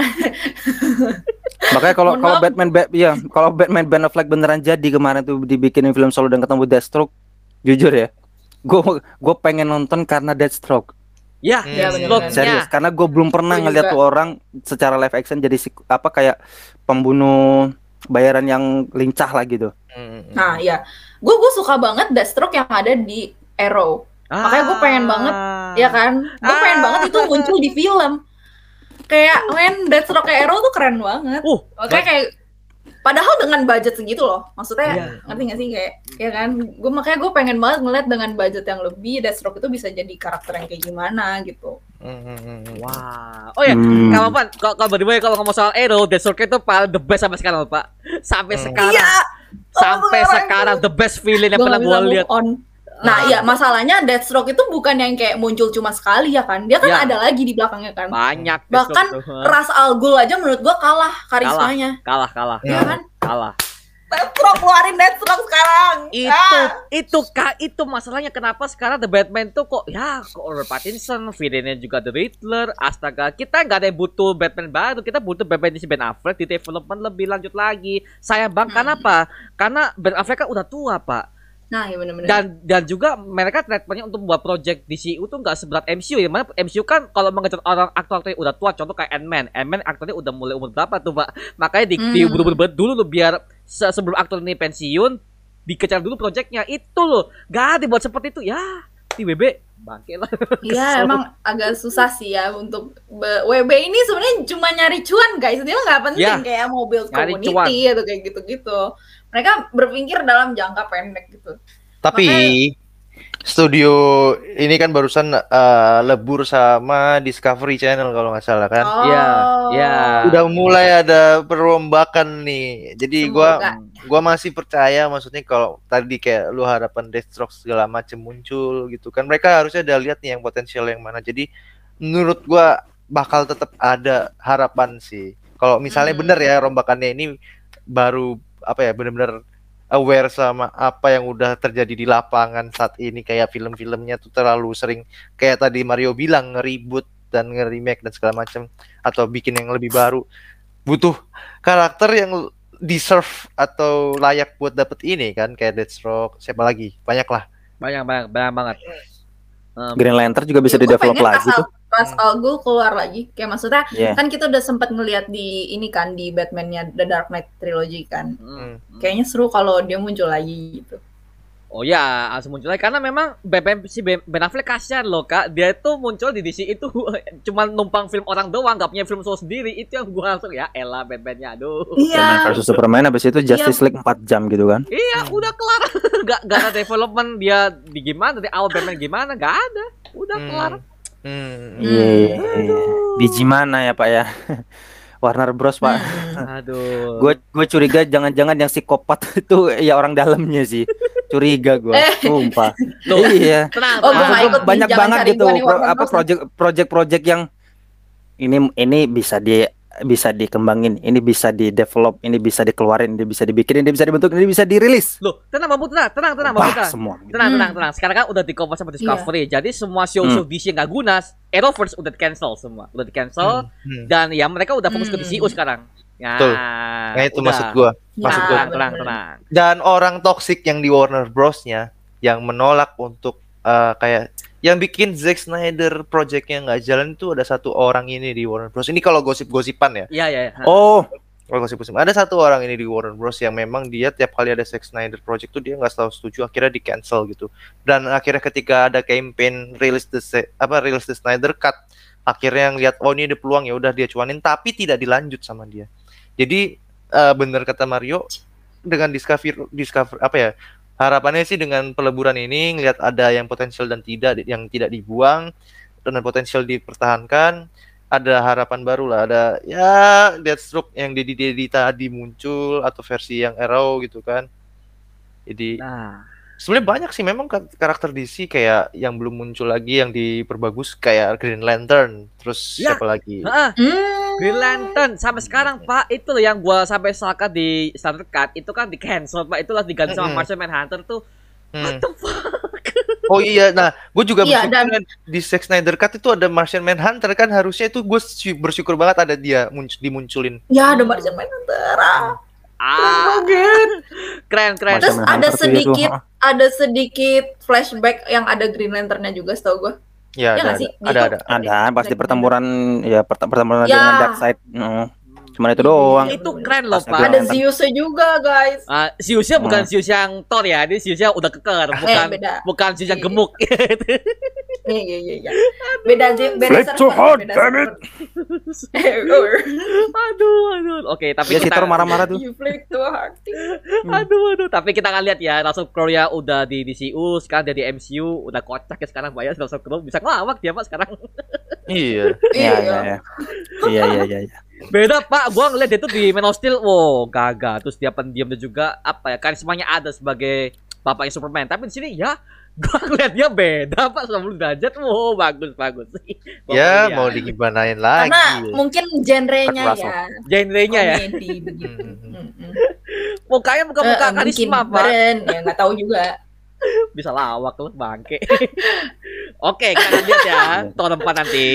Makanya kalau kalau. Batman Ba- iya, kalau Batman Ben Affleck beneran jadi kemarin tuh dibikinin film solo dan ketemu Deathstroke, jujur ya. Gue gue pengen nonton karena Deathstroke. Ya, Hmm. Bener-bener. slotnya. Serius, karena gue belum pernah Gua ngeliat juga. tuh orang secara live action jadi si- apa kayak pembunuh bayaran yang lincah lah gitu. Hmm. nah ya. Gue gue suka banget Deathstroke yang ada di Arrow. Makanya gua pengen banget, Ah. Ya kan? Gue pengen Ah. banget itu muncul di film. Kayak men Deathstroke kayak Arrow tuh keren banget. Uh, Makanya kayak padahal dengan budget segitu loh. Maksudnya Iya. ngerti gak sih kayak ya kan? Gue makanya gue pengen banget ngeliat dengan budget yang lebih Deathstroke itu bisa jadi karakter yang kayak gimana gitu. Hmm, hmm, hmm, hmm. Wah. Oh ya, Hmm. kalau Pan, kalau way, kalau ngomong soal Arrow, Deathstroke itu paling the best sampai sekarang, Pak. Sampai Hmm. sekarang. Iya. Sampai Sampai sekarang the best villain yang pernah move lihat. on. Nah, iya masalahnya Deathstroke itu bukan yang kayak muncul cuma sekali ya kan? Dia kan Ya. ada lagi di belakangnya kan. Banyak Bahkan. Ras Al Ghul aja menurut gua kalah karismanya. kalah, kalah, Iya Hmm. kan? kalah. Deathstroke keluarin Deathstroke sekarang. itu Ah. itu kak itu masalahnya kenapa sekarang The Batman tuh kok ya kok Robert Pattinson villainnya juga The Riddler astaga kita nggak ada yang butuh Batman baru kita butuh Batman di si Ben Affleck di development lebih lanjut lagi sayang bang Hmm. kenapa karena Ben Affleck kan udah tua pak Nah, iya benar-benar. dan dan juga mereka treatmentnya untuk membuat project DCU tuh nggak seberat MCU ya. Mana MCU kan kalau mengejar orang aktor-aktor yang udah tua contoh kayak Ant-Man. Ant-Man aktornya udah mulai umur berapa tuh pak? Makanya di, Hmm. diburu-buru dulu loh biar se- sebelum aktor ini pensiun dikejar dulu projectnya. Itu loh. Gak dibuat seperti itu. Ya di WB bangke lah. Iya, emang agak susah sih ya untuk WB ini sebenarnya cuma nyari cuan guys. Dia nggak penting Ya, kayak mobil community atau kayak gitu-gitu. Mereka berpikir dalam jangka pendek gitu. Tapi studio ini kan barusan eh, lebur sama Discovery Channel kalau nggak salah kan. Oh. Iya, iya. Udah mulai ada perombakan nih. Jadi gua Semoga. gua masih percaya maksudnya kalau tadi kayak lu harapan Deathstroke segala macem muncul gitu kan. Mereka harusnya udah lihat nih yang potensial yang mana. Jadi menurut gua bakal tetap ada harapan sih. Kalau misalnya Hmm. bener ya rombakannya ini baru apa ya bener-bener aware sama apa yang udah terjadi di lapangan saat ini. Kayak film-filmnya tuh terlalu sering kayak tadi Mario bilang ngeribut dan nge-remake dan segala macam atau bikin yang lebih baru. Butuh karakter yang deserve atau layak buat dapet ini kan kayak Deathstroke siapa lagi? Banyak lah. Banyak banyak banyak banget. Um, Green Lantern juga bisa Ya, di gua develop pengen lagi pas, tuh. Pas Hmm. Al Ghul keluar lagi, kayak maksudnya Iya. kan kita udah sempat ngelihat di ini kan di Batman-nya The Dark Knight trilogy kan. mm. Kayaknya seru kalau dia muncul lagi gitu. Oh ya, langsung muncul lagi karena memang BBM si Ben Affleck kasihan loh kak. Dia itu muncul di DC itu cuma numpang film orang doang, gak punya film solo sendiri. Itu yang gua langsung ya, elah Batman-nya, aduh. Iya. versus Superman habis itu Justice League 4 jam gitu kan. Iya, udah kelar. gak, gak ada development dia di gimana, dari awal Batman gimana, gak ada. Udah Hmm. kelar. Hmm. Iya. Biji mana ya Pak ya? Warner Bros Pak. Aduh. Gue gue curiga jangan-jangan yang psikopat itu ya orang dalamnya sih. Curiga gue, Eh. sumpah. Loh, iya. tenang, Oh, tenang. ikut banyak banget gitu nih, pro- apa project project project yang ini ini bisa di bisa dikembangin, ini bisa di develop, ini bisa dikeluarin, ini bisa dibikin, ini bisa dibentuk, ini bisa dirilis. Loh, tenang Putra, tenang, tenang Bang Bah, Putra. semua. Tenang, Hmm. tenang, tenang. Sekarang kan udah di cover sama Discovery. Jadi semua show-show Hmm. DC yang gak guna, Arrowverse udah di cancel semua. Udah di cancel Hmm. dan ya mereka udah fokus ke Hmm. DCU sekarang. Ya, Betul. Nah itu udah. maksud gua. Ya, Maksud gua. Tenang, tenang. Dan orang toxic yang di Warner Bros-nya yang menolak untuk eh, kayak yang bikin Zack Snyder projectnya nggak jalan itu ada satu orang ini di Warner Bros. Ini kalau gosip-gosipan ya. Iya, iya. iya. Oh, Kalau gosip-gosipan ada satu orang ini di Warner Bros yang memang dia tiap kali ada Zack Snyder project tuh dia nggak selalu setuju akhirnya di cancel gitu. Dan akhirnya ketika ada campaign release the apa release the Snyder cut akhirnya yang lihat oh ini ada peluang ya udah dia cuanin tapi tidak dilanjut sama dia. Jadi eh, bener kata Mario dengan discover discover apa ya harapannya sih dengan peleburan ini ngelihat ada yang potensial dan tidak yang tidak dibuang dan potensial dipertahankan ada harapan baru lah ada ya Deathstroke yang Dedi Dedi tadi muncul atau versi yang Arrow gitu kan jadi Nah, sebenarnya banyak sih memang kar- karakter DC kayak yang belum muncul lagi yang diperbagus kayak Green Lantern terus Ya. siapa lagi Heeh, Hmm. Green Lantern sampai sekarang Pak itu loh yang gua sampai sakat di Standard Cut itu kan di cancel Pak. Itulah diganti sama. Martian Manhunter tuh. Hmm. what the fuck? Oh iya nah gue juga Iya, bersyukur di Zack Snyder Cut itu ada Martian Manhunter kan harusnya itu gue bersyukur banget ada dia muncul dimunculin. Ya ada Martian Manhunter. Ah, ah. Keren keren Terus ada ya sedikit ada sedikit flashback yang ada Green Lantern-nya juga setahu gue. Ya Ya ada sih? ada, ada Gitu. ada ada pasti pertempuran ya pert- pertempuran Ya. dengan Darkseid. Mm. Cuman itu doang. Iya, itu bener-bener. keren loh Pak Ada. Zeus juga guys. Ah, Zeusnya bukan Hmm. Zeus yang Thor ya, ini Zeusnya udah keker, bukan eh beda. bukan Zeus yang Iya. gemuk. Iya iya iya. iya. Beda sih. Beda server, hard, beda damn it. aduh, aduh. Oke, tapi Ya si kita marah-marah tuh. You flick too hard. Aduh, aduh. Tapi kita akan lihat ya, Russell Crowe ya udah di DCU, sekarang dia di MCU, udah kocak ya sekarang bayar Russell Crowe bisa ngelawak dia Pak sekarang. iya Iya iya iya. Iya iya iya. iya. Beda Pak, gua ngeliat dia tuh di Man of Steel, wow, gagah. Terus dia pendiam dan juga apa ya, karismanya ada sebagai bapaknya Superman. Tapi di sini ya gua ngeliat dia beda Pak, 90 derajat. Wow, bagus bagus. Gua ya mau digimanain lagi Karena mungkin genrenya ya. genre-nya ya. Begitu. Hmm. Mm-mm. Mukanya bukan Eh, muka eh, karisma. Pak. Ya nggak tahu juga. Bisa lawak lu bangke. Oke, kita akan lihat ya tahun depan nanti.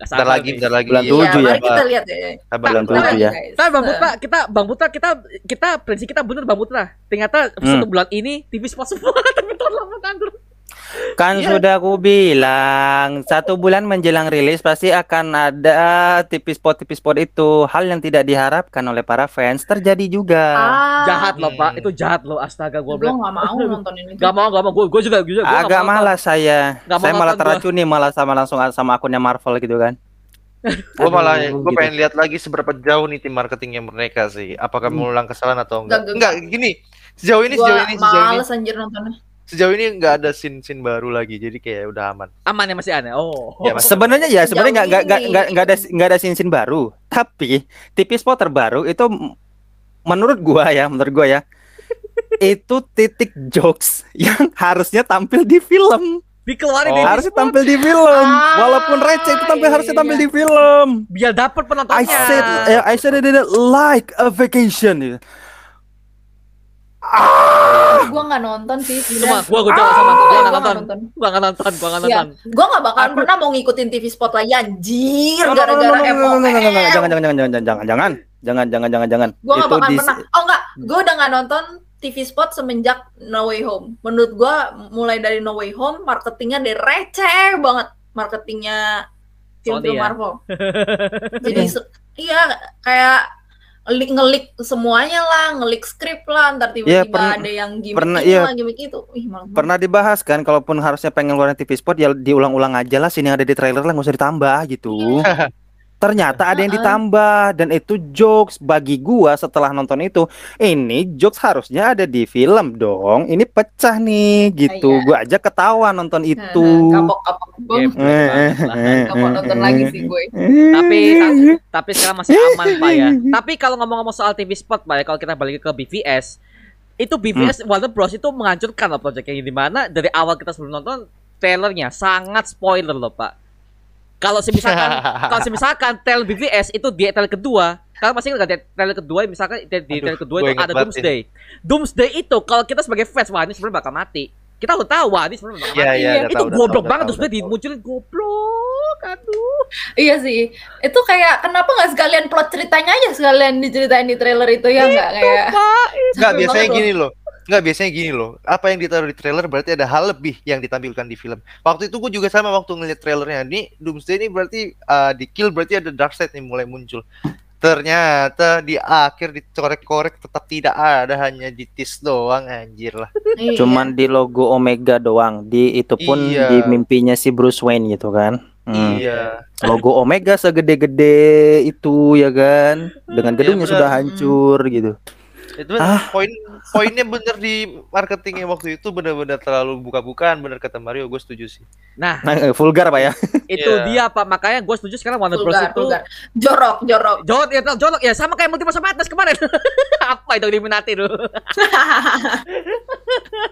Bentar lagi bentar lagi Bulan Iya, tujuh ya, ya, kita lihat ya. Bulan tujuh ya. Tapi Bang Putra, kita Bang Putra kita kita prediksi kita bener Bang Putra. Ternyata satu bulan ini TV spot semua tapi tahun lama kan terus. Kan Iya. sudah aku bilang satu bulan menjelang rilis pasti akan ada tipis spot tipis spot itu hal yang tidak diharapkan oleh para fans terjadi juga. Ah, Jahat loh, Hmm. Pak. Itu jahat loh. Astaga, gue gua bilang. nggak mau nontonin itu. Gak mau, gak mau. Gue gue juga gue juga gua Agak malas saya. Mau Saya malah teracuni malah sama langsung sama akunnya Marvel gitu kan. gue malah gue gitu. pengen lihat lagi seberapa jauh nih tim marketingnya mereka sih apakah Hmm. mengulang kesalahan atau enggak Enggak, enggak gini sejauh ini sejauh ini sejauh ini males anjir nontonnya. Sejauh ini nggak ada scene scene baru lagi jadi kayak udah aman Aman ya masih aneh. Oh. Ya. Sebenarnya ya sebenarnya nggak nggak nggak nggak ada nggak ada scene scene baru. Tapi tipis spot terbaru itu menurut gua ya, menurut gua ya itu titik jokes yang harusnya tampil di film. Dikeluarin Oh. dari Harusnya tampil di film. Ah, Walaupun receh itu tampil iya, harusnya tampil iya. di film. biar dapet penontonnya. I said I said it like a vacation. Gue nggak nonton sih. Cuma gua juga sama. Nggak nggak nonton. nonton. Gua nggak nonton. Gua nggak Iya. nonton. Gue nggak bakalan pernah mau ngikutin TV spot lagi anjir gara-gara FOM. Jangan jangan jangan jangan jangan jangan. Jangan jangan jangan jangan. Gue gak Itu bakal di- pernah. Oh enggak, gue udah gak nonton TV spot semenjak No Way Home. Menurut gue mulai dari No Way Home, marketingnya dari receh banget. Marketingnya film-film ya? Marvel. Jadi iya kayak ngelik, ngelik semuanya lah, ngelik skrip lah, ntar Iya, tiba-tiba pernah- ada yang gimmick pernah, ini iya. lah, gimmick itu. Ih, malah Pernah dibahas kan kalaupun harusnya pengen ngeluarin TV spot ya diulang-ulang aja lah sini yang ada di trailer lah nggak usah ditambah gitu. Ternyata ada yang ditambah dan itu jokes bagi gua setelah nonton itu. Ini jokes harusnya ada di film dong. Ini pecah nih gitu. Iya. Gua aja ketawa nonton itu. kapok-kapok Gak mau nonton lagi sih gue. Tapi tapi sekarang masih aman pak ya. Tapi kalau ngomong-ngomong soal TV spot pak ya, kalau kita balik ke BVS, itu BVS Warner Bros itu menghancurkan loh proyeknya di mana dari awal kita sebelum nonton trailernya sangat spoiler loh pak. Kalau misalkan kalau misalkan trailer BVS itu di trailer kedua, kalau masih ingat nggak di trailer kedua misalkan di, di Aduh, trailer kedua itu ada Doomsday. Doomsday itu kalau kita sebagai fans wah ini sebenarnya bakal mati. Kita udah tahu wah ini sebenarnya bakal Iya, mati. iya, udah itu tahu, udah goblok tahu, banget tahu, Doomsday dimunculin goblok. Aduh. Iya sih. Itu kayak kenapa nggak sekalian plot ceritanya aja sekalian diceritain di trailer itu ya nggak kayak. Pak, Enggak, biasanya gini loh. Enggak, biasanya gini loh. Apa yang ditaruh di trailer berarti ada hal lebih yang ditampilkan di film. Waktu itu gue juga sama waktu ngeliat trailernya. Ini Doomsday ini berarti uh, di kill berarti ada Darkseid nih mulai muncul. Ternyata di akhir dicorek-korek tetap tidak ada hanya di tease doang anjir lah. Iya. Cuman di logo Omega doang. Di itu pun Iya. di mimpinya si Bruce Wayne gitu kan. Hmm. Iya. Logo Omega segede-gede itu ya kan. Dengan gedungnya benar. sudah hancur gitu. Itu Ah. poin poinnya bener di marketingnya waktu itu bener-bener terlalu buka-bukaan bener kata Mario gue setuju sih. Nah, Nah, eh, vulgar Pak ya. itu Iya. dia Pak. Makanya gue setuju sekarang Warner Bros vulgar, itu vulgar. Jorok, jorok. Jorok ya, jorok ya sama kayak Multiverse Madness kemarin. Apa itu Illuminati dulu?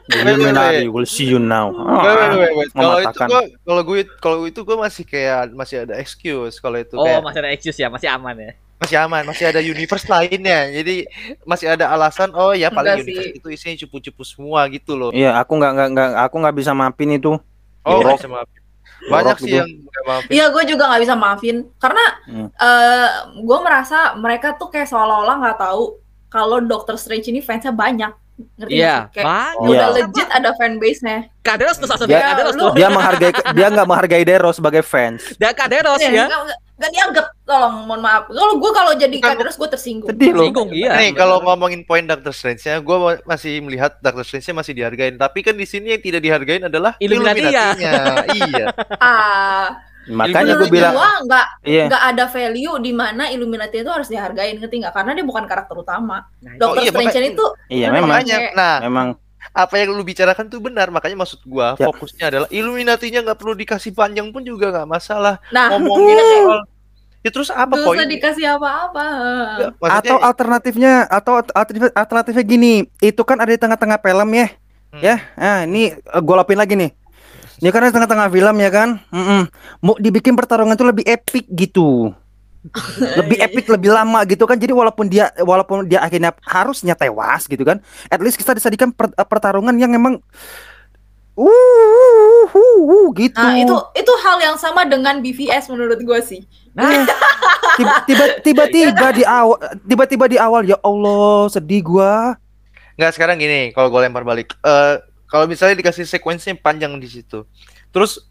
Illuminati will see you now. Wait, wait, wait, wait. Kalau itu kalau gue kalau itu gue masih kayak masih ada excuse kalau itu Oh, kayak masih ada excuse ya, masih aman ya. Masih aman, masih ada universe lainnya. Jadi masih ada alasan oh ya paling Enggak sih. universe itu isinya cupu-cupu semua gitu loh. Iya, aku nggak nggak nggak aku nggak bisa maafin itu. Oh, bisa maafin. Banyak sih gitu. yang nggak maafin. Iya, gue juga nggak bisa maafin karena Hmm. eh gue merasa mereka tuh kayak seolah-olah nggak tahu kalau Doctor Strange ini fansnya banyak. Ngerti Iya, sih? Kayak banyak. Iya. udah legit ada fanbase-nya. Kaderos tuh satu Dia- Kaderos lu- tuh. Dia menghargai dia nggak menghargai Dero sebagai fans. Dia Kaderos Iya, ya. nggak- nggak dianggap, tolong, mohon maaf. Kalau gue kalau jadi kaderos gue tersinggung. Sedih loh. Singgung iya. Nih kalau ngomongin poin Doctor Strange-nya, gue masih melihat Doctor Strange-nya masih dihargain. Tapi kan di sini yang tidak dihargain adalah Illuminati-nya. Iya. Ah, Makanya gue bilang, gua nggak iya. nggak ada value di mana Illuminati itu harus dihargain, ngerti nggak? Karena dia bukan karakter utama. Nah, Doctor iya, Strange makanya- itu Iya Memang. memang Makanya, nah memang apa yang lu bicarakan tuh benar. Makanya maksud gua Ya. fokusnya adalah Illuminati-nya nggak perlu dikasih panjang pun juga nggak masalah. nah Ngomongin soal ya terus apa usah dikasih apa-apa. Ya, maksudnya, atau alternatifnya atau alternatif alternatifnya gini, itu kan ada di tengah-tengah film ya. Hmm. Ya, nah ini eh, gua lapin lagi nih. Ini kan ada di tengah-tengah film ya kan. Mau dibikin pertarungan tuh lebih epic gitu. Lebih epic lebih lama gitu kan. Jadi walaupun dia walaupun dia akhirnya harusnya tewas gitu kan at least kita disajikan per- eh, pertarungan yang memang uh, uh, uh, uh, gitu. Nah itu itu hal yang sama dengan BVS menurut gue sih. Nah, tiba- tiba- tiba-tiba di awal tiba-tiba di awal ya Allah sedih gua. Nggak sekarang gini. Kalau gue lempar balik, Eh kalau misalnya dikasih sequence panjang di situ, terus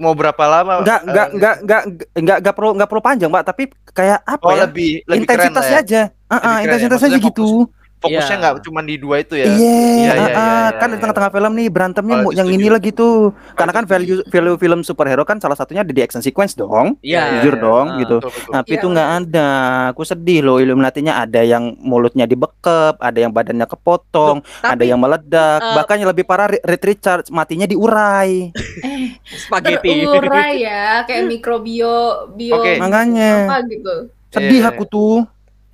mau berapa lama? nggak eh, nggak nggak nggak nggak nggak perlu nggak perlu panjang pak tapi kayak apa Oh ya? lebih lebih keren intensitasnya ya. aja. Ah, ah, keren ya, intensitasnya aja gitu Fokusnya Iya. nggak cuma di dua itu ya. Iya, Iya, iya, ah, iya, ah, iya, kan iya. di tengah-tengah film nih berantemnya Oh, yang setuju. inilah gitu. Karena kan value value film superhero kan salah satunya ada di action sequence dong. Iya. Jujur dong Ah. gitu. Betul, betul. Tapi Iya. itu nggak ada. Aku sedih loh Illuminati-nya ada yang mulutnya dibekep, ada yang badannya kepotong, ada Tapi yang meledak, eh, bahkan yang lebih parah Re- Reed Richards matinya diurai. Eh spaghetti. terurai ya kayak mikrobio bio Oke. Makanya. apa gitu. Sedih Iya, aku tuh.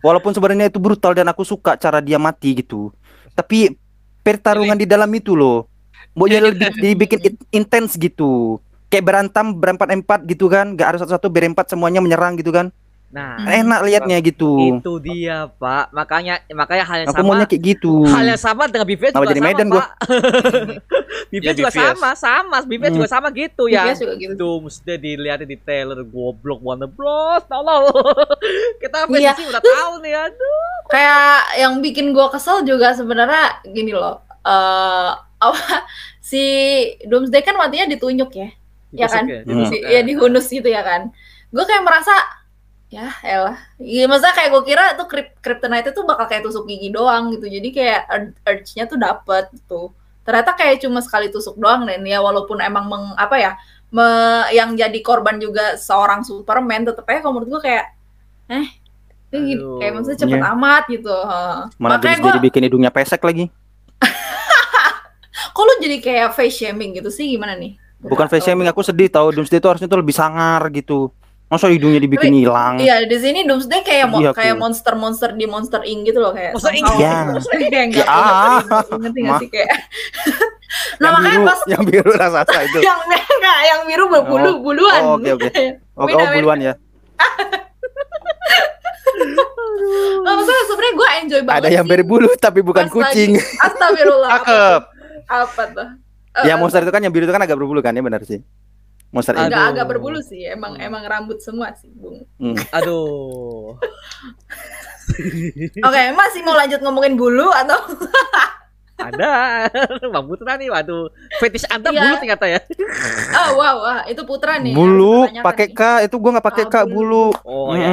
Walaupun sebenarnya itu brutal dan aku suka cara dia mati gitu. Tapi pertarungan di dalam itu loh. Mau jadi lebih dibikin in- intens gitu. Kayak berantem berempat-empat gitu kan. Gak harus satu-satu berempat semuanya menyerang gitu kan. Nah, Enak liatnya gitu. itu dia, Pak. Makanya makanya hal yang Aku sama maunya kayak gitu. hal yang sama dengan BVS Kenapa juga jadi sama, Medan gua? Pak. BVS Ya, juga BVS. sama, sama. BVS Hmm. juga sama gitu ya. BVS juga gitu. Doomsday dilihatin di trailer goblok Warner Bros. Tolong. Kita Iya. fancy udah tahu nih aduh. kayak yang bikin gua kesel juga sebenarnya gini loh eh apa si Doomsday kan matinya ditunjuk ya Ya kan? Ditusuk Hmm. Di, ya dihunus gitu ya kan gue kayak merasa ya elah iya masa kayak gue kira tuh Kryp- Kryptonite itu bakal kayak tusuk gigi doang gitu jadi kayak ur- urge-nya tuh dapet gitu ternyata kayak cuma sekali tusuk doang dan ya walaupun emang meng, apa ya me- yang jadi korban juga seorang Superman tetep aja kalau menurut gue kayak eh kayak gini- Aduh. kayak maksudnya cepet Iya. amat gitu Heeh. Mana makanya terus gue jadi bikin hidungnya pesek lagi. kok lu jadi kayak face shaming gitu sih gimana nih Bukan face shaming, aku sedih tahu Doomsday itu harusnya tuh lebih sangar gitu. Masa hidungnya dibikin Tapi- hilang? Iya di sini Doomsday kayak mo- Iya, kayak tuh. monster-monster di Monster Inc gitu loh kayak. Monster Inc? Iya. gitu. Monster Inc enggak Ya. ngerti nggak sih kayak. nah yang makanya biru, pas yang biru raksasa itu. yang enggak yang biru berbulu Oh. buluan. Oh, oke, oke. Oh beda. buluan ya. Nah, maksudnya sebenarnya gue enjoy banget. Ada yang berbulu tapi bukan kucing. Astagfirullah. apa Cakep. tuh? Apa tuh? Eh, Ya eh, monster itu kan yang biru itu kan agak berbulu kan ya benar sih. Monster. Enggak Aduh. agak berbulu sih, emang emang rambut semua sih, Bung. Hmm. Aduh. Oke, masih mau lanjut ngomongin bulu atau Ada. Bang Putra nih, waduh. Fetish Anda Iya. bulu ternyata ya. Oh, wow, wah, itu Putra nih. Bulu pakai nih. K itu gua nggak pakai Oh, K bulu. Oh Mm. ya.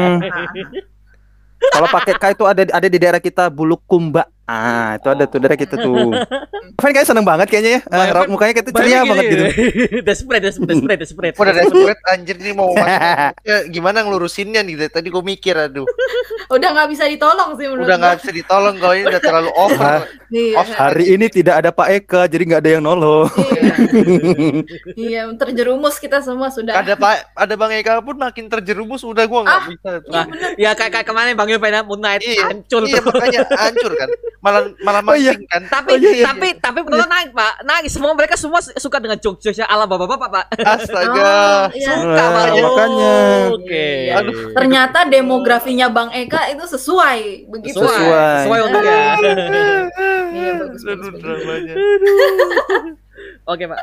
Kalau pakai K itu ada ada di daerah kita bulu kumba. Ah, itu ada tuh daerah kita tuh. Fan kayak seneng banget kayaknya ya. Ah, Bang, raut Fan- mukanya kayak ceria gini. banget gitu. Desperate, desperate, desperate, desperate. Udah desperate anjir ini mau masuk. Ya, gimana ngelurusinnya nih dari tadi gue mikir aduh. udah nggak bisa ditolong sih menurut Udah nggak bisa ditolong kalau ini udah terlalu over. Iya. Off- Hari ini tidak ada Pak Eka, jadi nggak ada yang nolong. Iya. Iya, terjerumus kita semua sudah. Ada Pak, ada Bang Eka pun makin terjerumus udah gua nggak Ah. bisa tuh. Nah, ya kayak kayak kemarin Bang pengen Moon Knight Iya, hancur iya tuh. makanya hancur kan. Malah malah Oh, iya. kan. Tapi Oh, iya, iya. tapi tapi penonton naik Pak, naik semua mereka semua suka dengan jokes ya ala bapak-bapak Pak. Oh, Astaga. iya. Suka Nah, Pak. makanya. Oke. Iya. Aduh. Ternyata demografinya Bang Eka itu sesuai begitu. sesuai, Sesuai. sesuai untungnya. Iya, bagus. Oke Pak,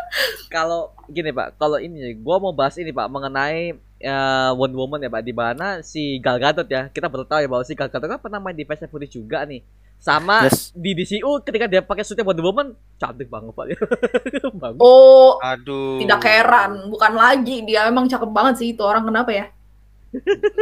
kalau gini Pak, kalau ini gua mau bahas ini Pak mengenai eh, Wonder Woman ya Pak, di mana si Gal Gadot ya, kita baru tahu ya bahwa si Gal Gadot kan pernah main di Fast and Furious juga nih, sama Yes. di DCU ketika dia pakai suitnya Wonder Woman cantik banget Pak, bagus. Oh, Aduh. tidak heran, bukan lagi dia emang cakep banget sih itu orang kenapa ya?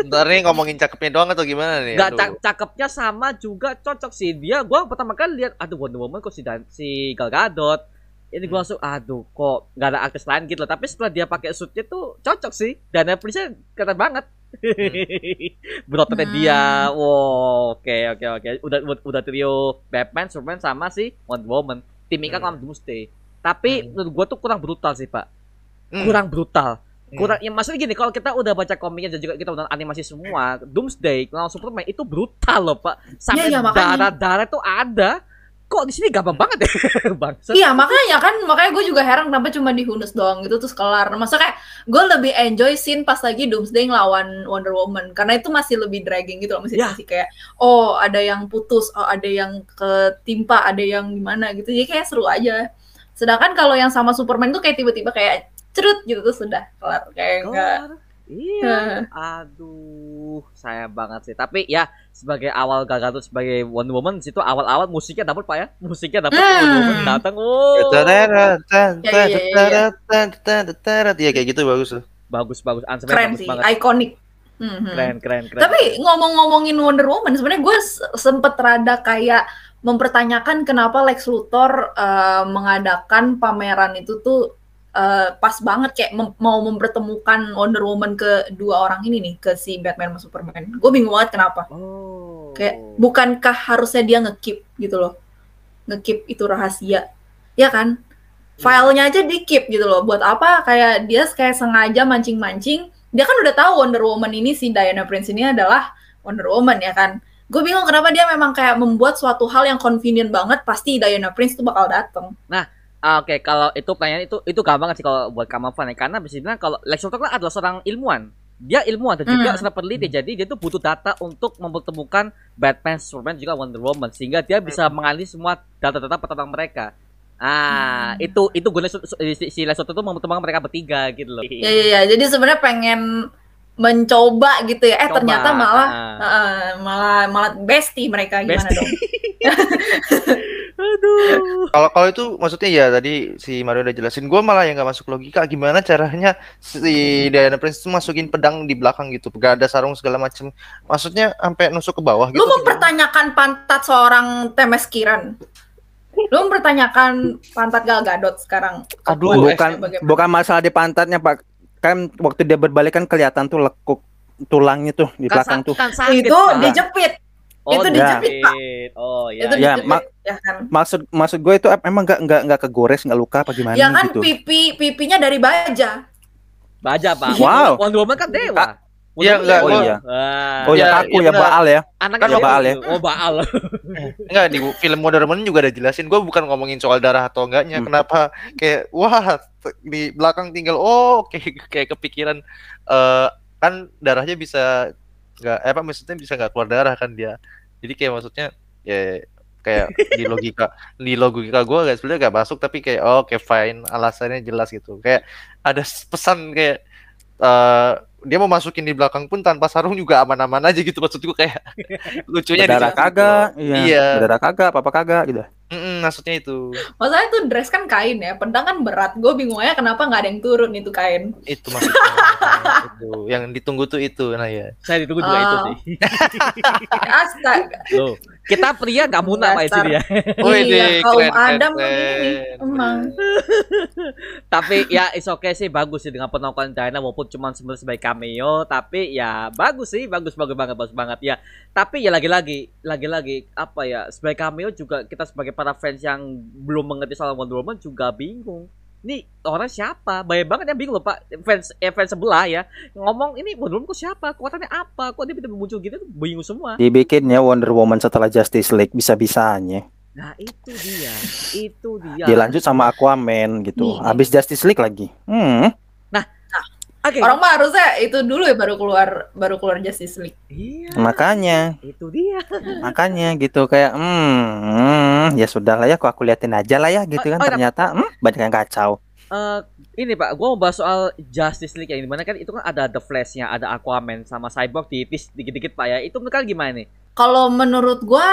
Ntar nih ngomongin cakepnya doang atau gimana nih? Gak cak cakepnya sama juga cocok sih dia. Gua pertama kali lihat, aduh Wonder Woman kok si dan si Gal Gadot. Ini gua langsung, aduh kok gak ada aktris lain gitu loh. Tapi setelah dia pakai suitnya tuh cocok sih. Dan Prince keren banget. Berototnya Hmm. dia, wow, oke oke oke. Udah udah- udah trio Batman, Superman sama si Wonder Woman. Tim Ika Hmm. kan Doomsday. Tapi Hmm. menurut gua tuh kurang brutal sih pak. Hmm. Kurang brutal Hmm. kurang ya maksudnya gini kalau kita udah baca komiknya dan juga kita udah animasi semua Doomsday lawan Superman itu brutal loh pak sampai Iya, iya, makanya. darah darah tuh ada kok di sini gampang banget ya bangsa Iya makanya kan makanya gue juga heran kenapa cuma dihunus doang gitu terus kelar. Masa kayak gue lebih enjoy scene pas lagi Doomsday ngelawan Wonder Woman karena itu masih lebih dragging gitu loh masih Ya. masih kayak oh ada yang putus, oh ada yang ketimpa, ada yang gimana gitu. Jadi kayak seru aja. Sedangkan kalau yang sama Superman tuh kayak tiba-tiba kayak cerut gitu tuh sudah kelar kayak enggak. Iya aduh sayang banget sih tapi ya sebagai awal gagal tuh sebagai Wonder Woman situ awal-awal musiknya dapet pak ya musiknya dapet Hmm. Wonder Woman datang oh Ya, ya, ya, ya. Iya kayak gitu bagus tuh. bagus bagus Answernya Keren bagus sih, banget ikonik. Mhm. keren keren keren Tapi ngomong-ngomongin Wonder Woman, sebenarnya gue sempet rada kayak mempertanyakan kenapa Lex Luthor eh, mengadakan pameran itu tuh eh, pas banget kayak mem- mau mempertemukan Wonder Woman ke dua orang ini nih, ke si Batman sama Superman. Gue bingung banget kenapa. oh Kayak bukankah harusnya dia nge-keep gitu loh. Nge-keep itu rahasia. Ya kan? Filenya aja di-keep gitu loh. Buat apa kayak dia kayak sengaja mancing-mancing. Dia kan udah tahu Wonder Woman ini si Diana Prince ini adalah Wonder Woman ya kan. Gue bingung kenapa dia memang kayak membuat suatu hal yang convenient banget pasti Diana Prince tuh bakal dateng. Ah, Oke, kalau itu pertanyaan itu itu gampang sih kalau buat kamu fan ya. Karena bisa dibilang kalau Lex Luthor kan adalah seorang ilmuwan. dia ilmuwan dan juga Hmm. seorang peneliti jadi dia tuh butuh data untuk mempertemukan Batman, Superman juga Wonder Woman sehingga dia bisa menganalisis semua data-data tentang mereka. Ah, Hmm. itu itu su- si, si Lesoto tuh mempertemukan mereka bertiga gitu loh. Ya ya ya. Jadi sebenarnya pengen mencoba gitu ya. Eh Coba, ternyata malah ah. eh, malah malah bestie mereka gimana Bestie. dong? Aduh. Kalau kalau itu maksudnya ya tadi si Mario udah jelasin, gue malah yang nggak masuk logika gimana caranya si Diana Prince itu masukin pedang di belakang gitu, gak ada sarung segala macem. Maksudnya sampai nusuk ke bawah gitu. Lu mempertanyakan pantat seorang Temes Kiran. Lu mempertanyakan pantat Gal Gadot sekarang. Aduh, bukan bukan masalah di pantatnya pak kan waktu dia berbalik kan kelihatan tuh lekuk tulangnya tuh di belakang tuh kan sakit, itu dijepit. Oh, itu dijepit. dijepit, Pak. Oh ya. itu ya, dijepit mak- ya kan. maksud maksud gue itu emang nggak nggak nggak kegores nggak luka apa gimana Ya kan gitu pipi pipinya dari baja. Baja, Pak. Wow. Wonder Woman kan dewa. Iya, Wonder Woman enggak, oh iya. Wah. oh ya, Ya, kaku iya ya benar. baal ya Anaknya Kan siapa Baal ya? Oh, Baal. Enggak di film Wonder Woman juga ada jelasin. Gue bukan ngomongin soal darah atau enggaknya. Hmm. Kenapa kayak wah di belakang tinggal oh kayak kayak kepikiran eh kan darahnya bisa nggak eh, apa maksudnya bisa nggak keluar darah kan dia. Jadi kayak maksudnya ya kayak di logika di logika gue gak sebenarnya gak masuk tapi kayak oh oke fine alasannya jelas gitu kayak ada pesan kayak eh dia mau masukin di belakang pun tanpa sarung juga aman-aman aja gitu maksud gue kayak lucunya berdarah situ. kagak iya, Iya. berdarah kagak apa apa kagak gitu Mm-mm, maksudnya itu Masalahnya tuh dress kan kain ya, pedang kan berat. Gue bingung aja kenapa nggak ada yang turun itu kain. itu maksudnya itu yang ditunggu tuh itu nah ya Saya ditunggu juga itu Oh. sih. Astaga. Loh, kita pria gak munak Pak di sini ya. Wih, iya, kaum keren, Adam emang. tapi ya is okay sih bagus sih dengan penonton China walaupun cuma sebenarnya sebagai cameo tapi ya bagus sih bagus bagus banget bagus banget ya tapi ya lagi-lagi lagi-lagi apa ya sebagai cameo juga kita sebagai para fans yang belum mengerti soal Wonder Woman juga bingung. Ini orang siapa? Banyak banget yang bingung loh pak. Fans eh, fans sebelah ya. Ngomong ini Wonder Woman kok siapa? Kekuatannya apa? Kok dia bisa muncul gitu? Bingung semua. Dibikinnya Wonder Woman setelah Justice League bisa bisanya nah itu dia. Itu dia. Dilanjut sama Aquaman gitu. Nih. habis Justice League lagi. Hmm Oke. Orang mah harusnya itu dulu ya baru keluar baru keluar Justice League. iya makanya itu dia makanya gitu kayak hmm, hmm, ya sudah lah ya kok aku liatin aja lah ya gitu Oh, kan oh, ternyata hmm, banyak yang kacau Eh, ini pak, gua mau bahas soal Justice League yang di mana kan itu kan ada The Flash-nya, ada Aquaman sama Cyborg tipis dikit-dikit pak ya. Itu menurut kalian gimana nih? Kalau menurut gua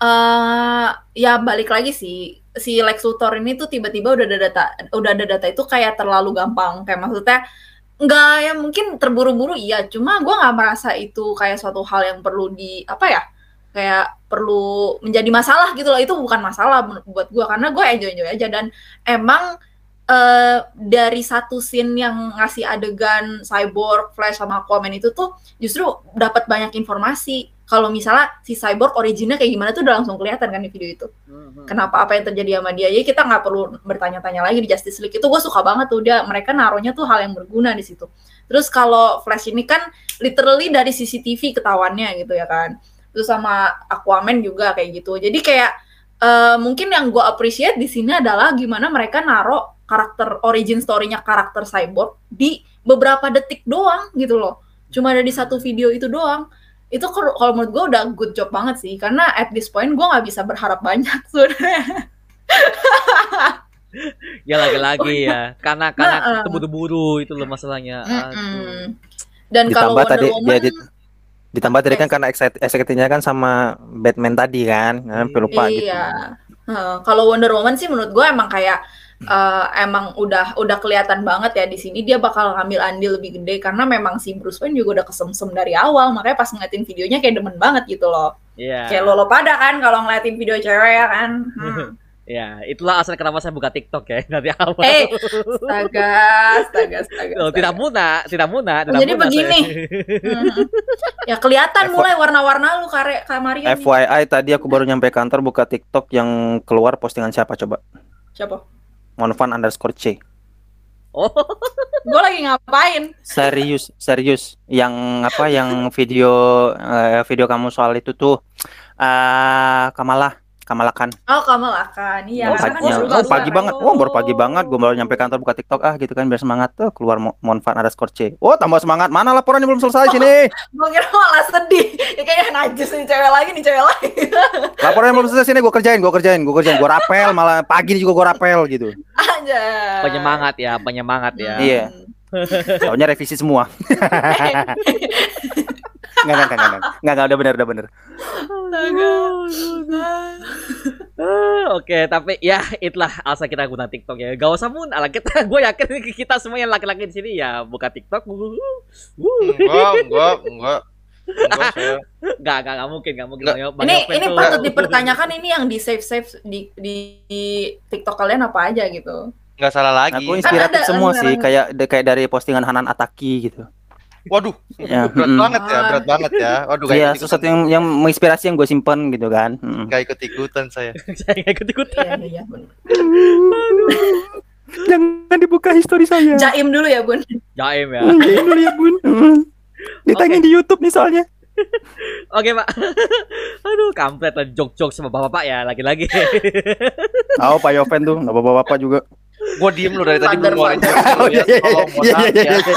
eh ya balik lagi sih si Lex Luthor ini tuh tiba-tiba udah ada data udah ada data itu kayak terlalu gampang kayak maksudnya nggak ya mungkin terburu-buru iya. Cuma gua nggak merasa itu kayak suatu hal yang perlu di apa ya kayak perlu menjadi masalah gitu loh. Itu bukan masalah buat gua karena gue enjoy enjoy aja. Dan emang eh dari satu scene yang ngasih adegan cyborg flash sama aquaman itu tuh justru dapat banyak informasi kalau misalnya si cyborg originnya kayak gimana tuh udah langsung kelihatan kan di video itu. Kenapa apa yang terjadi sama dia? Jadi kita nggak perlu bertanya-tanya lagi di Justice League itu. Gue suka banget tuh dia. Mereka naruhnya tuh hal yang berguna di situ. Terus kalau Flash ini kan literally dari CCTV ketahuannya gitu ya kan. Terus sama Aquaman juga kayak gitu. Jadi kayak eh, mungkin yang gue appreciate di sini adalah gimana mereka naruh karakter origin story-nya karakter cyborg di beberapa detik doang gitu loh. Cuma ada di satu video itu doang itu kalau kalau menurut gue udah good job banget sih. Karena at this point gue nggak bisa berharap banyak sebenarnya. Ya lagi-lagi ya, karena karena Nah, itu buru-buru itu loh masalahnya. Aduh. Mm-mm. dan kalau ditambah Wonder tadi Woman dia di- ditambah tadi kan karena excitingnya kan sama Batman tadi kan. Nah, hampir lupa gitu. Iya Heeh, kalau Wonder Woman sih menurut gue emang kayak eh, emang udah udah kelihatan banget ya di sini dia bakal ngambil andil lebih gede karena memang si Bruce Wayne juga udah kesemsem dari awal makanya pas ngeliatin videonya kayak demen banget gitu loh Iya. kayak lo lo pada kan kalau ngeliatin video cewek ya kan Hmm. Ya, itulah asal kenapa saya buka TikTok ya dari awal. eh astaga astaga astaga, Loh, tidak muna, tidak muna, tidak Jadi muna begini. Mhm. ya kelihatan FY- mulai warna-warna lu kare nih. FYI tadi aku baru nyampe kantor buka TikTok yang keluar postingan siapa coba siapa Monfan underscore C. Oh, gue lagi ngapain? Serius serius. Yang apa yang video eh, video kamu soal itu tuh eh Kamala Kamala Khan. Oh, kamu akan. Iya. Oh, karena Paginya, kan suka, oh pagi banget, oh baru pagi banget, gue baru nyampe kantor buka TikTok ah gitu kan biar semangat tuh keluar Mo- Monfan ada skorce. Oh tambah semangat, mana laporannya belum selesai sini? Gue kira malah sedih. Ya, kayaknya najis nih cewek lagi nih cewek lagi. Laporannya belum selesai sini, gue kerjain, gue kerjain, gue kerjain, gue rapel, malah pagi ini juga gue rapel gitu. Aja. Penyemangat ya, penyemangat ya. Iya. Soalnya revisi semua. Enggak, enggak, enggak, enggak, enggak, enggak, udah bener, udah bener. Eh, Oke, tapi ya itulah alasan kita guna TikTok ya. Gak usah mun, ala kita, gue yakin kita semua yang laki-laki di sini ya buka TikTok. Enggak, enggak, enggak. Enggak, saya. Gak, gak, gak mungkin, gak mungkin. Nggak. Bang- Bang Ini ini tuh- patut dipertanyakan ini yang di save save di, di di TikTok kalian apa aja gitu. Enggak salah lagi. Aku inspiratif ada semua sih, anggaran- kayak de- kayak dari postingan Hanan Ataki gitu. Waduh, Ya, berat mm-mm. banget ya, berat banget ya. Waduh, Iya, ikut- sesuatu yang yang menginspirasi yang gue simpen gitu kan. Mm. Gak ikut-ikutan saya. Saya nggak ikut-ikutan. Iya, iya, bener. Jangan dibuka histori saya. Jaim dulu ya, Bun. Jaim ya. Jangan dulu ya bun. Mm. Ditayangin di YouTube nih soalnya. Oke, Pak. Aduh, kampret lah jok-jok sama bapak-bapak ya, lagi-lagi. Oh, Pak Yoven tuh, nggak bapak-bapak juga. Gua diem lu dari tadi belum ngeluarin ya. iya iya iya maaf iya ya. iya iya iya.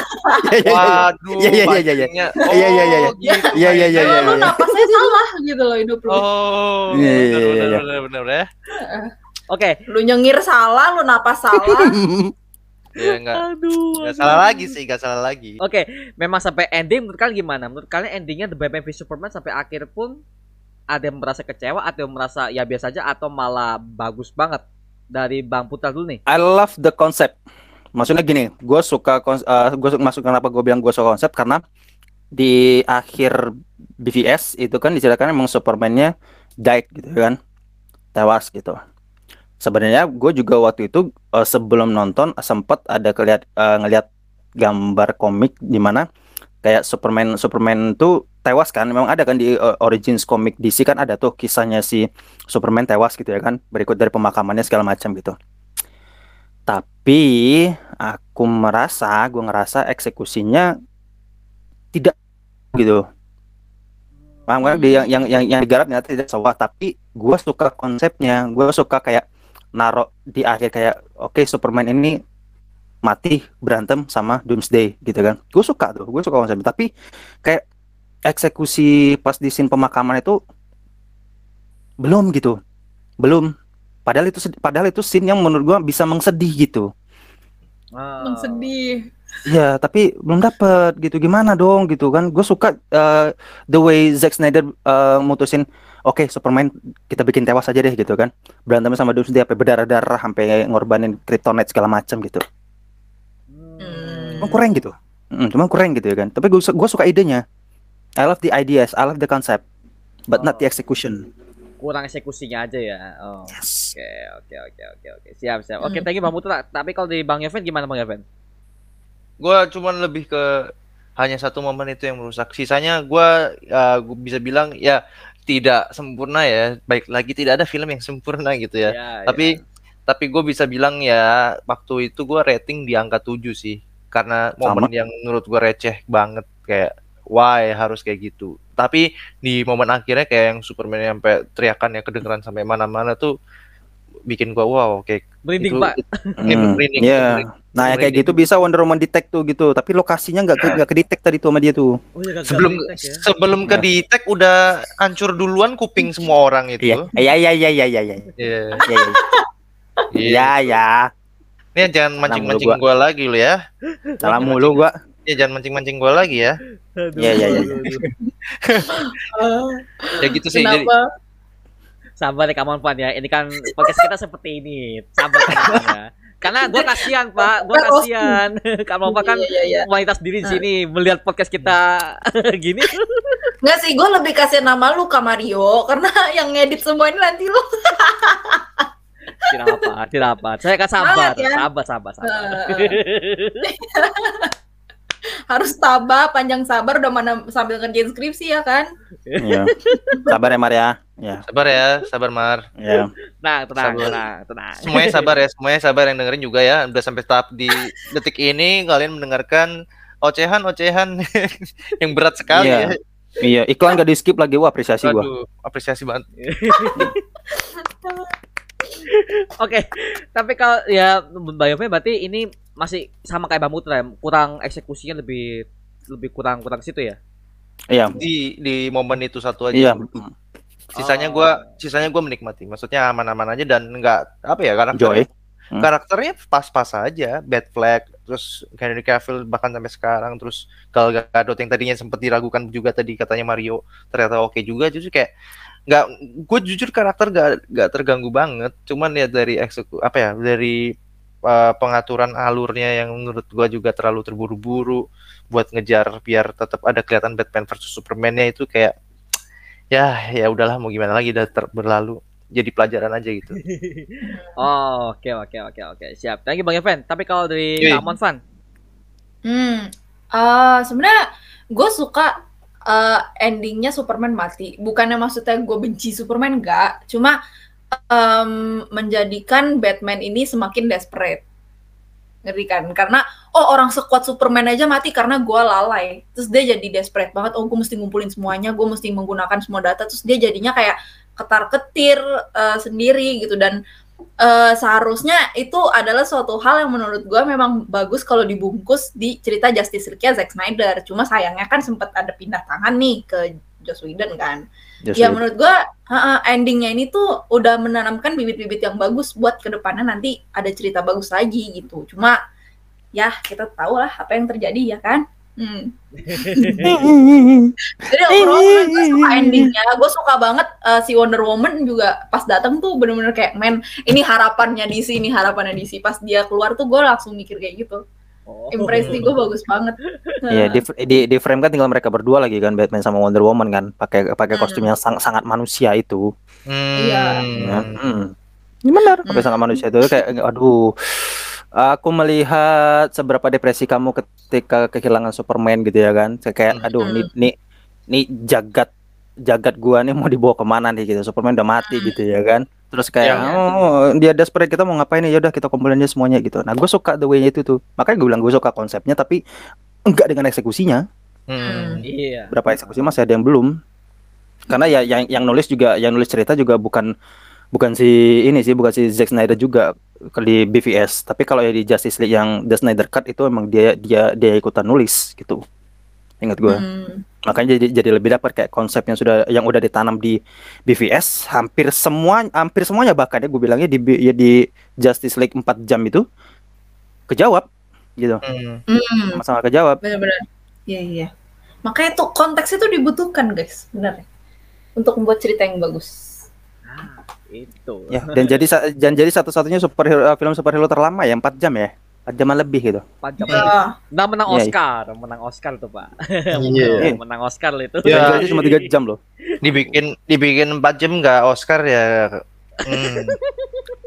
Waduh, Iya, iya, iya, iya. Iya, iya, iya, iya. Oh, gitu Iya, iya, iya, Lu, iya. lu napasnya salah gitu loh hidup lu. Oh, Iya, iya, iya, iya. bener, bener, ya. Oke. Lu nyengir salah, lu napas salah. Iya, enggak. Aduh. Enggak salah lagi sih, enggak salah lagi. Oke, memang sampai ending menurut kalian gimana? Menurut kalian endingnya The Batman v Superman sampai akhir pun ada yang merasa kecewa atau yang merasa ya biasa aja atau malah bagus banget dari Bang Putra dulu nih. I love the concept. Maksudnya gini, gue suka kons- eh, gue suka masuk kenapa gue bilang gue suka konsep karena di akhir BVS itu kan diceritakan emang Superman-nya died gitu kan, tewas gitu. Sebenarnya gue juga waktu itu eh, sebelum nonton sempat ada kelihat eh, ngelihat gambar komik di mana kayak Superman Superman tuh tewas kan, memang ada kan di eh, Origins komik DC kan ada tuh kisahnya si Superman tewas gitu ya kan, berikut dari pemakamannya segala macam gitu. Tapi aku merasa, gue ngerasa eksekusinya tidak gitu. Paham kan? Yang yang yang yang digarap ternyata tidak sewa, tapi gue suka konsepnya. Gue suka kayak narok di akhir kayak oke Superman ini mati berantem sama Doomsday gitu kan. Gue suka tuh, gue suka konsepnya. Tapi kayak eksekusi pas di scene pemakaman itu belum gitu, belum. Padahal itu padahal itu scene yang menurut gua bisa mengsedih gitu. Ah. Emang sedih. Iya, tapi belum dapet gitu. Gimana dong gitu kan? Gue suka eh, the way Zack Snyder eh, mutusin, oke Superman kita bikin tewas aja deh gitu kan. Berantem sama Doomsday sampai berdarah-darah sampai ngorbanin kryptonite segala macam gitu. Hmm. Cuma kurang gitu. Mm, cuma kurang gitu ya kan. Tapi gue gue suka idenya. I love the ideas, I love the concept, but not the execution. Kurang eksekusinya aja ya. Oh. Yes. Oke, oke, oke, oke, oke. Siap, siap. Oke, Hmm. thank you Bang Putra. Tapi kalau dari Bang Yoven gimana Bang Yoven? Gua cuman lebih ke hanya satu momen itu yang merusak. Sisanya gua ya, gua bisa bilang ya tidak sempurna ya. Baik lagi tidak ada film yang sempurna gitu ya. Ya, tapi tapi gue bisa bilang ya waktu itu gua rating di angka 7 sih karena momen yang menurut gua receh banget kayak why harus kayak gitu tapi di momen akhirnya kayak yang Superman yang sampai teriakannya kedengeran sampai mana-mana tuh bikin gua wow kayak Merinding, itu- Pak. Kayak Hmm, merinding, Iya. merinding. Nah, ya kayak gitu bisa Wonder Woman detect tuh gitu, tapi lokasinya nggak ke nggak ke detect tadi tuh sama dia tuh. Oh, iya, gagal sebelum ya. sebelum ke Ya. di tag udah hancur duluan kuping semua orang itu Iya. Iya iya iya iya iya iya. Iya. Iya Iya. iya. Iya. Nih jangan mancing-mancing gua. gua lagi lo ya. Salah mulu gua. Ya jangan mancing-mancing gua lagi ya. Iya, iya, iya. Ya gitu sih. Jadi Kenapa? Sabar ya Kamon Pan ya. Ini kan podcast kita seperti ini. Sabar ya. Karena gue kasihan Pak, gue roasting. kasihan. Kamon Pan kan Iya, iya, iya. wanita sendiri di sini melihat podcast kita gini. Nggak sih, gue lebih kasih nama lu Kak Mario karena yang ngedit semua ini nanti lu. Tidak apa, tidak apa. Saya akan sabar, ya. sabar, sabar, sabar. Harus tabah, panjang sabar udah mana sambil ngerjain skripsi ya kan? Iya. Sabar ya Mar ya. Ya. sabar ya, sabar Mar. Ya. Nah, tenang, Sabar. tenang, tenang. Semuanya sabar ya, semuanya sabar yang dengerin juga ya. Udah sampai tahap di detik ini kalian mendengarkan ocehan-ocehan yang berat sekali Iya. ya. Iya, iklan gak di skip lagi, wah apresiasi gua. Aduh, apresiasi banget. Oke, tapi kalau ya Bayovnya berarti ini masih sama kayak Bambu Putra ya, kurang eksekusinya lebih lebih kurang kurang ke situ ya. Iya, Di di momen itu satu aja. iya. Sisanya Oh. gua sisanya gua menikmati. Maksudnya aman-aman aja dan enggak apa ya karakter Joy. Hmm. karakternya pas-pas aja. Bad Flag, terus Henry Cavill bahkan sampai sekarang terus Gal Gadot yang tadinya sempat diragukan juga tadi katanya Mario ternyata oke juga justru kayak nggak gue jujur karakter gak, gak terganggu banget cuman ya dari ekseku apa ya dari uh, pengaturan alurnya yang menurut gua juga terlalu terburu-buru buat ngejar biar tetap ada kelihatan Batman versus Superman-nya itu kayak ya ya udahlah mau gimana lagi udah ter- berlalu jadi pelajaran aja gitu. Oh, oke oke oke oke. Siap. Thank you Bang Evan. Tapi kalau dari Yoi. Kak Monfan, Hmm, eh sebenarnya gue suka eh, endingnya Superman mati. Bukannya maksudnya gue benci Superman enggak, cuma em, menjadikan Batman ini semakin desperate. Ngeri kan? Karena oh orang sekuat Superman aja mati karena gue lalai. Terus dia jadi desperate banget. Oh gue mesti ngumpulin semuanya, gue mesti menggunakan semua data. Terus dia jadinya kayak ketar ketir sendiri gitu dan eh, seharusnya itu adalah suatu hal yang menurut gue memang bagus kalau dibungkus di cerita Justice League-nya Zack Snyder. Cuma sayangnya kan sempat ada pindah tangan nih ke Joss Whedon kan. Just Ya menurut gue endingnya ini tuh udah menanamkan bibit-bibit yang bagus buat ke depannya nanti ada cerita bagus lagi gitu. Cuma ya kita tahu lah apa yang terjadi ya kan. Hmm. Jadi overall gue suka endingnya, gue suka banget eh, si Wonder Woman juga pas datang tuh bener-bener kayak men ini harapannya DC, ini harapannya DC. Pas dia keluar tuh gue langsung mikir kayak gitu. oh. Impresi gue bagus banget. Iya, di, di di frame kan tinggal mereka berdua lagi kan Batman sama Wonder Woman kan, pakai pakai Hmm. kostum yang sang- sangat manusia itu. Iya. Ya, hmm. Ini benar, pakai Hmm. sangat manusia itu kayak aduh. Aku melihat seberapa depresi kamu ketika kehilangan Superman gitu ya kan. Kayak kayak, Hmm. aduh Hmm. nih nih nih jagat jagat gua nih mau dibawa ke mana nih gitu. Superman udah mati Hmm. gitu ya kan. Terus kayak Ya. oh dia desperate kita mau ngapain ya udah kita kumpulin aja semuanya gitu. Nah, gue suka the way-nya itu tuh. Makanya gue bilang gue suka konsepnya tapi enggak dengan eksekusinya Hmm. Iya. berapa eksekusi masih ada yang belum karena ya yang yang nulis juga yang nulis cerita juga bukan bukan si ini sih bukan si Zack Snyder juga di BVS tapi kalau ya di Justice League yang The Snyder Cut itu emang dia dia dia ikutan nulis gitu ingat gue Hmm. makanya jadi jadi lebih dapat kayak konsep yang sudah yang udah ditanam di BVS hampir semua hampir semuanya bahkan ya gue bilangnya di ya di Justice League 4 jam itu kejawab gitu Hmm. Masalah kejawab Bener-bener. Iya iya. Makanya tuh konteks itu dibutuhkan guys, benar. Untuk membuat cerita yang bagus. Itu. ya dan jadi dan jadi satu-satunya superhero eh, film superhero terlama ya 4 jam ya 4 jaman lebih gitu Empat jam. Ya. Nah, menang Iya, iya. Oscar, menang Oscar tuh, Pak. Iya. menang Oscar itu. Ya. durasi cuma 3 jam loh Dibikin dibikin 4 jam nggak Oscar ya. Hmm.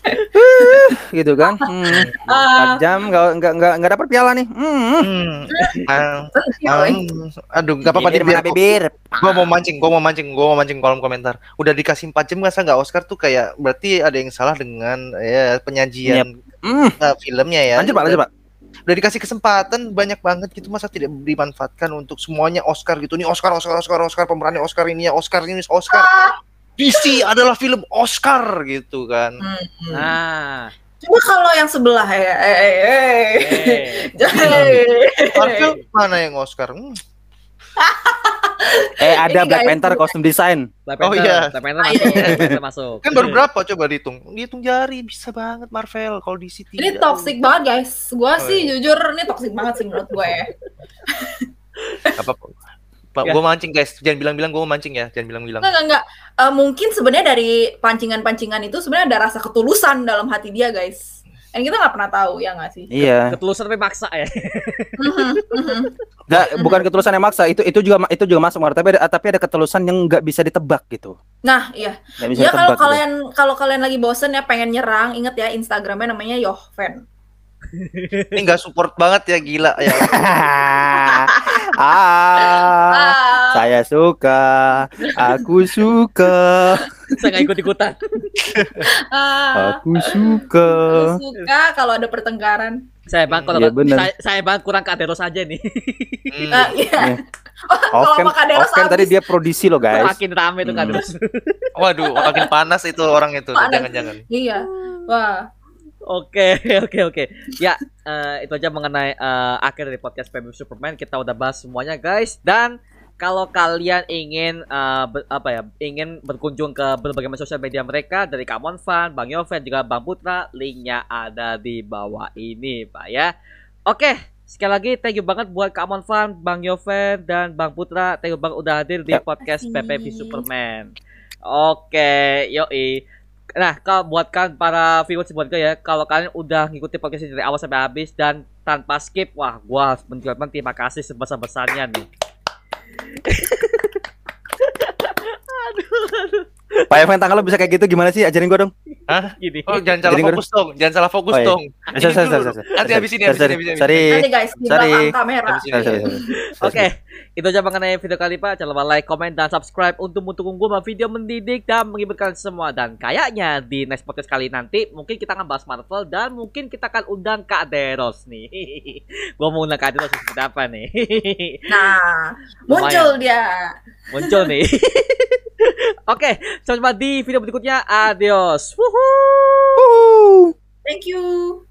gitu kan hmm, 4 jam nggak nggak nggak nggak dapat piala nih hmm. Ah, eh. aduh, nggak apa-apa Bibir biar bibir Gua mau mancing, gua mau mancing, gua mau mancing kolom komentar. Udah dikasih 4 jam masa nggak Oscar tuh kayak berarti ada yang salah dengan ya penyajian hmm. eh, filmnya ya. lanjut pak lanjut pak Udah dikasih kesempatan banyak banget gitu masa tidak dimanfaatkan untuk semuanya Oscar gitu. Nih Oscar, Oscar, Oscar, Oscar pemerannya Oscar ini ya, Oscar ini Oscar. DC adalah film Oscar gitu kan. Hmm. Nah, Cuma kalau yang sebelah ya, eh, eh, eh. eh. Eh. Marvel mana yang Oscar? Hmm. eh ada Ini Black Panther kostum desain Black Oh, Panther, iya. Black Panther masuk, Black Panther masuk. Kan baru berapa coba dihitung? Dihitung jari bisa banget Marvel kalau DC Ini tidak. toxic banget guys. Gua Oh, sih iya. jujur ini toxic banget sih menurut gue ya. apa Pak, Ya. gua mancing guys. Jangan bilang-bilang gua mau mancing ya. Jangan bilang-bilang. Enggak, enggak, enggak. Eh, mungkin sebenarnya dari pancingan-pancingan itu sebenarnya ada rasa ketulusan dalam hati dia, guys. Dan kita nggak pernah tahu, ya nggak sih? iya Ketulusan tapi maksa ya. Mhm, mhm. nggak bukan ketulusan yang maksa itu itu juga itu juga masuk Mar. tapi ada tapi ada ketulusan yang nggak bisa ditebak gitu Nah, iya. bisa Ya kalau gitu. kalian kalau kalian lagi bosen ya pengen nyerang, inget ya Instagramnya namanya Yohven. Ini nggak support banget ya gila ya. ah, Ah, saya suka, aku suka, Saya nggak ikut-ikutan. ah. aku suka. Aku suka kalau ada pertengkaran. Saya bang kalau bener. saya, saya bang kurang ke Aderos aja nih. Hmm. Ah, iya. Iya. Kalau Off cam, off cam tadi dia produksi loh guys. Makin rame tuh kan. Hmm. Waduh, makin panas itu orang itu. Jangan-jangan. Iya. Wah. Oke, oke, oke. Ya, eh, itu aja mengenai eh, akhir dari podcast PBB Superman. Kita udah bahas semuanya, guys. Dan kalau kalian ingin ber- apa ya, ingin berkunjung ke berbagai macam sosial media mereka dari Kamon Fan, Bang Yoven juga Bang Putra, linknya ada di bawah ini, Pak ya. Oke, sekali lagi thank you banget buat Kamon Fan, Bang Yoven dan Bang Putra. Thank you banget udah hadir di podcast. PPV Superman. Oke, yoi. Nah, kalau buatkan para viewers buat gue ya, kalau kalian udah ngikutin podcast ini dari awal sampai habis dan tanpa skip, wah, gua harus mengucapkan terima kasih sebesar-besarnya nih. Pak Evan tangan lo bisa kayak gitu gimana sih? Ajarin gua dong. Hah? Gini. Oh, jangan salah fokus dong. Jangan salah fokus Oh, iya. dong. Eh, Ini sorry, sorry, sorry, sorry. Nanti habis ini, habis ini, habis ini. Sorry. Nanti guys di Sorry. belakang kamera. Oke, itu aja mengenai video kali Pak. Jangan lupa like, comment, dan subscribe untuk mendukung gue video mendidik dan menghiburkan semua. Dan kayaknya di next podcast kali nanti mungkin kita akan bahas Marvel dan mungkin kita akan undang Kak Deros nih. gue mau undang Kak Deros seperti apa nih? Nah, muncul dia. Muncul nih. Oke, sampai jumpa di video berikutnya. Adios. Woohoo. Woo. Thank you.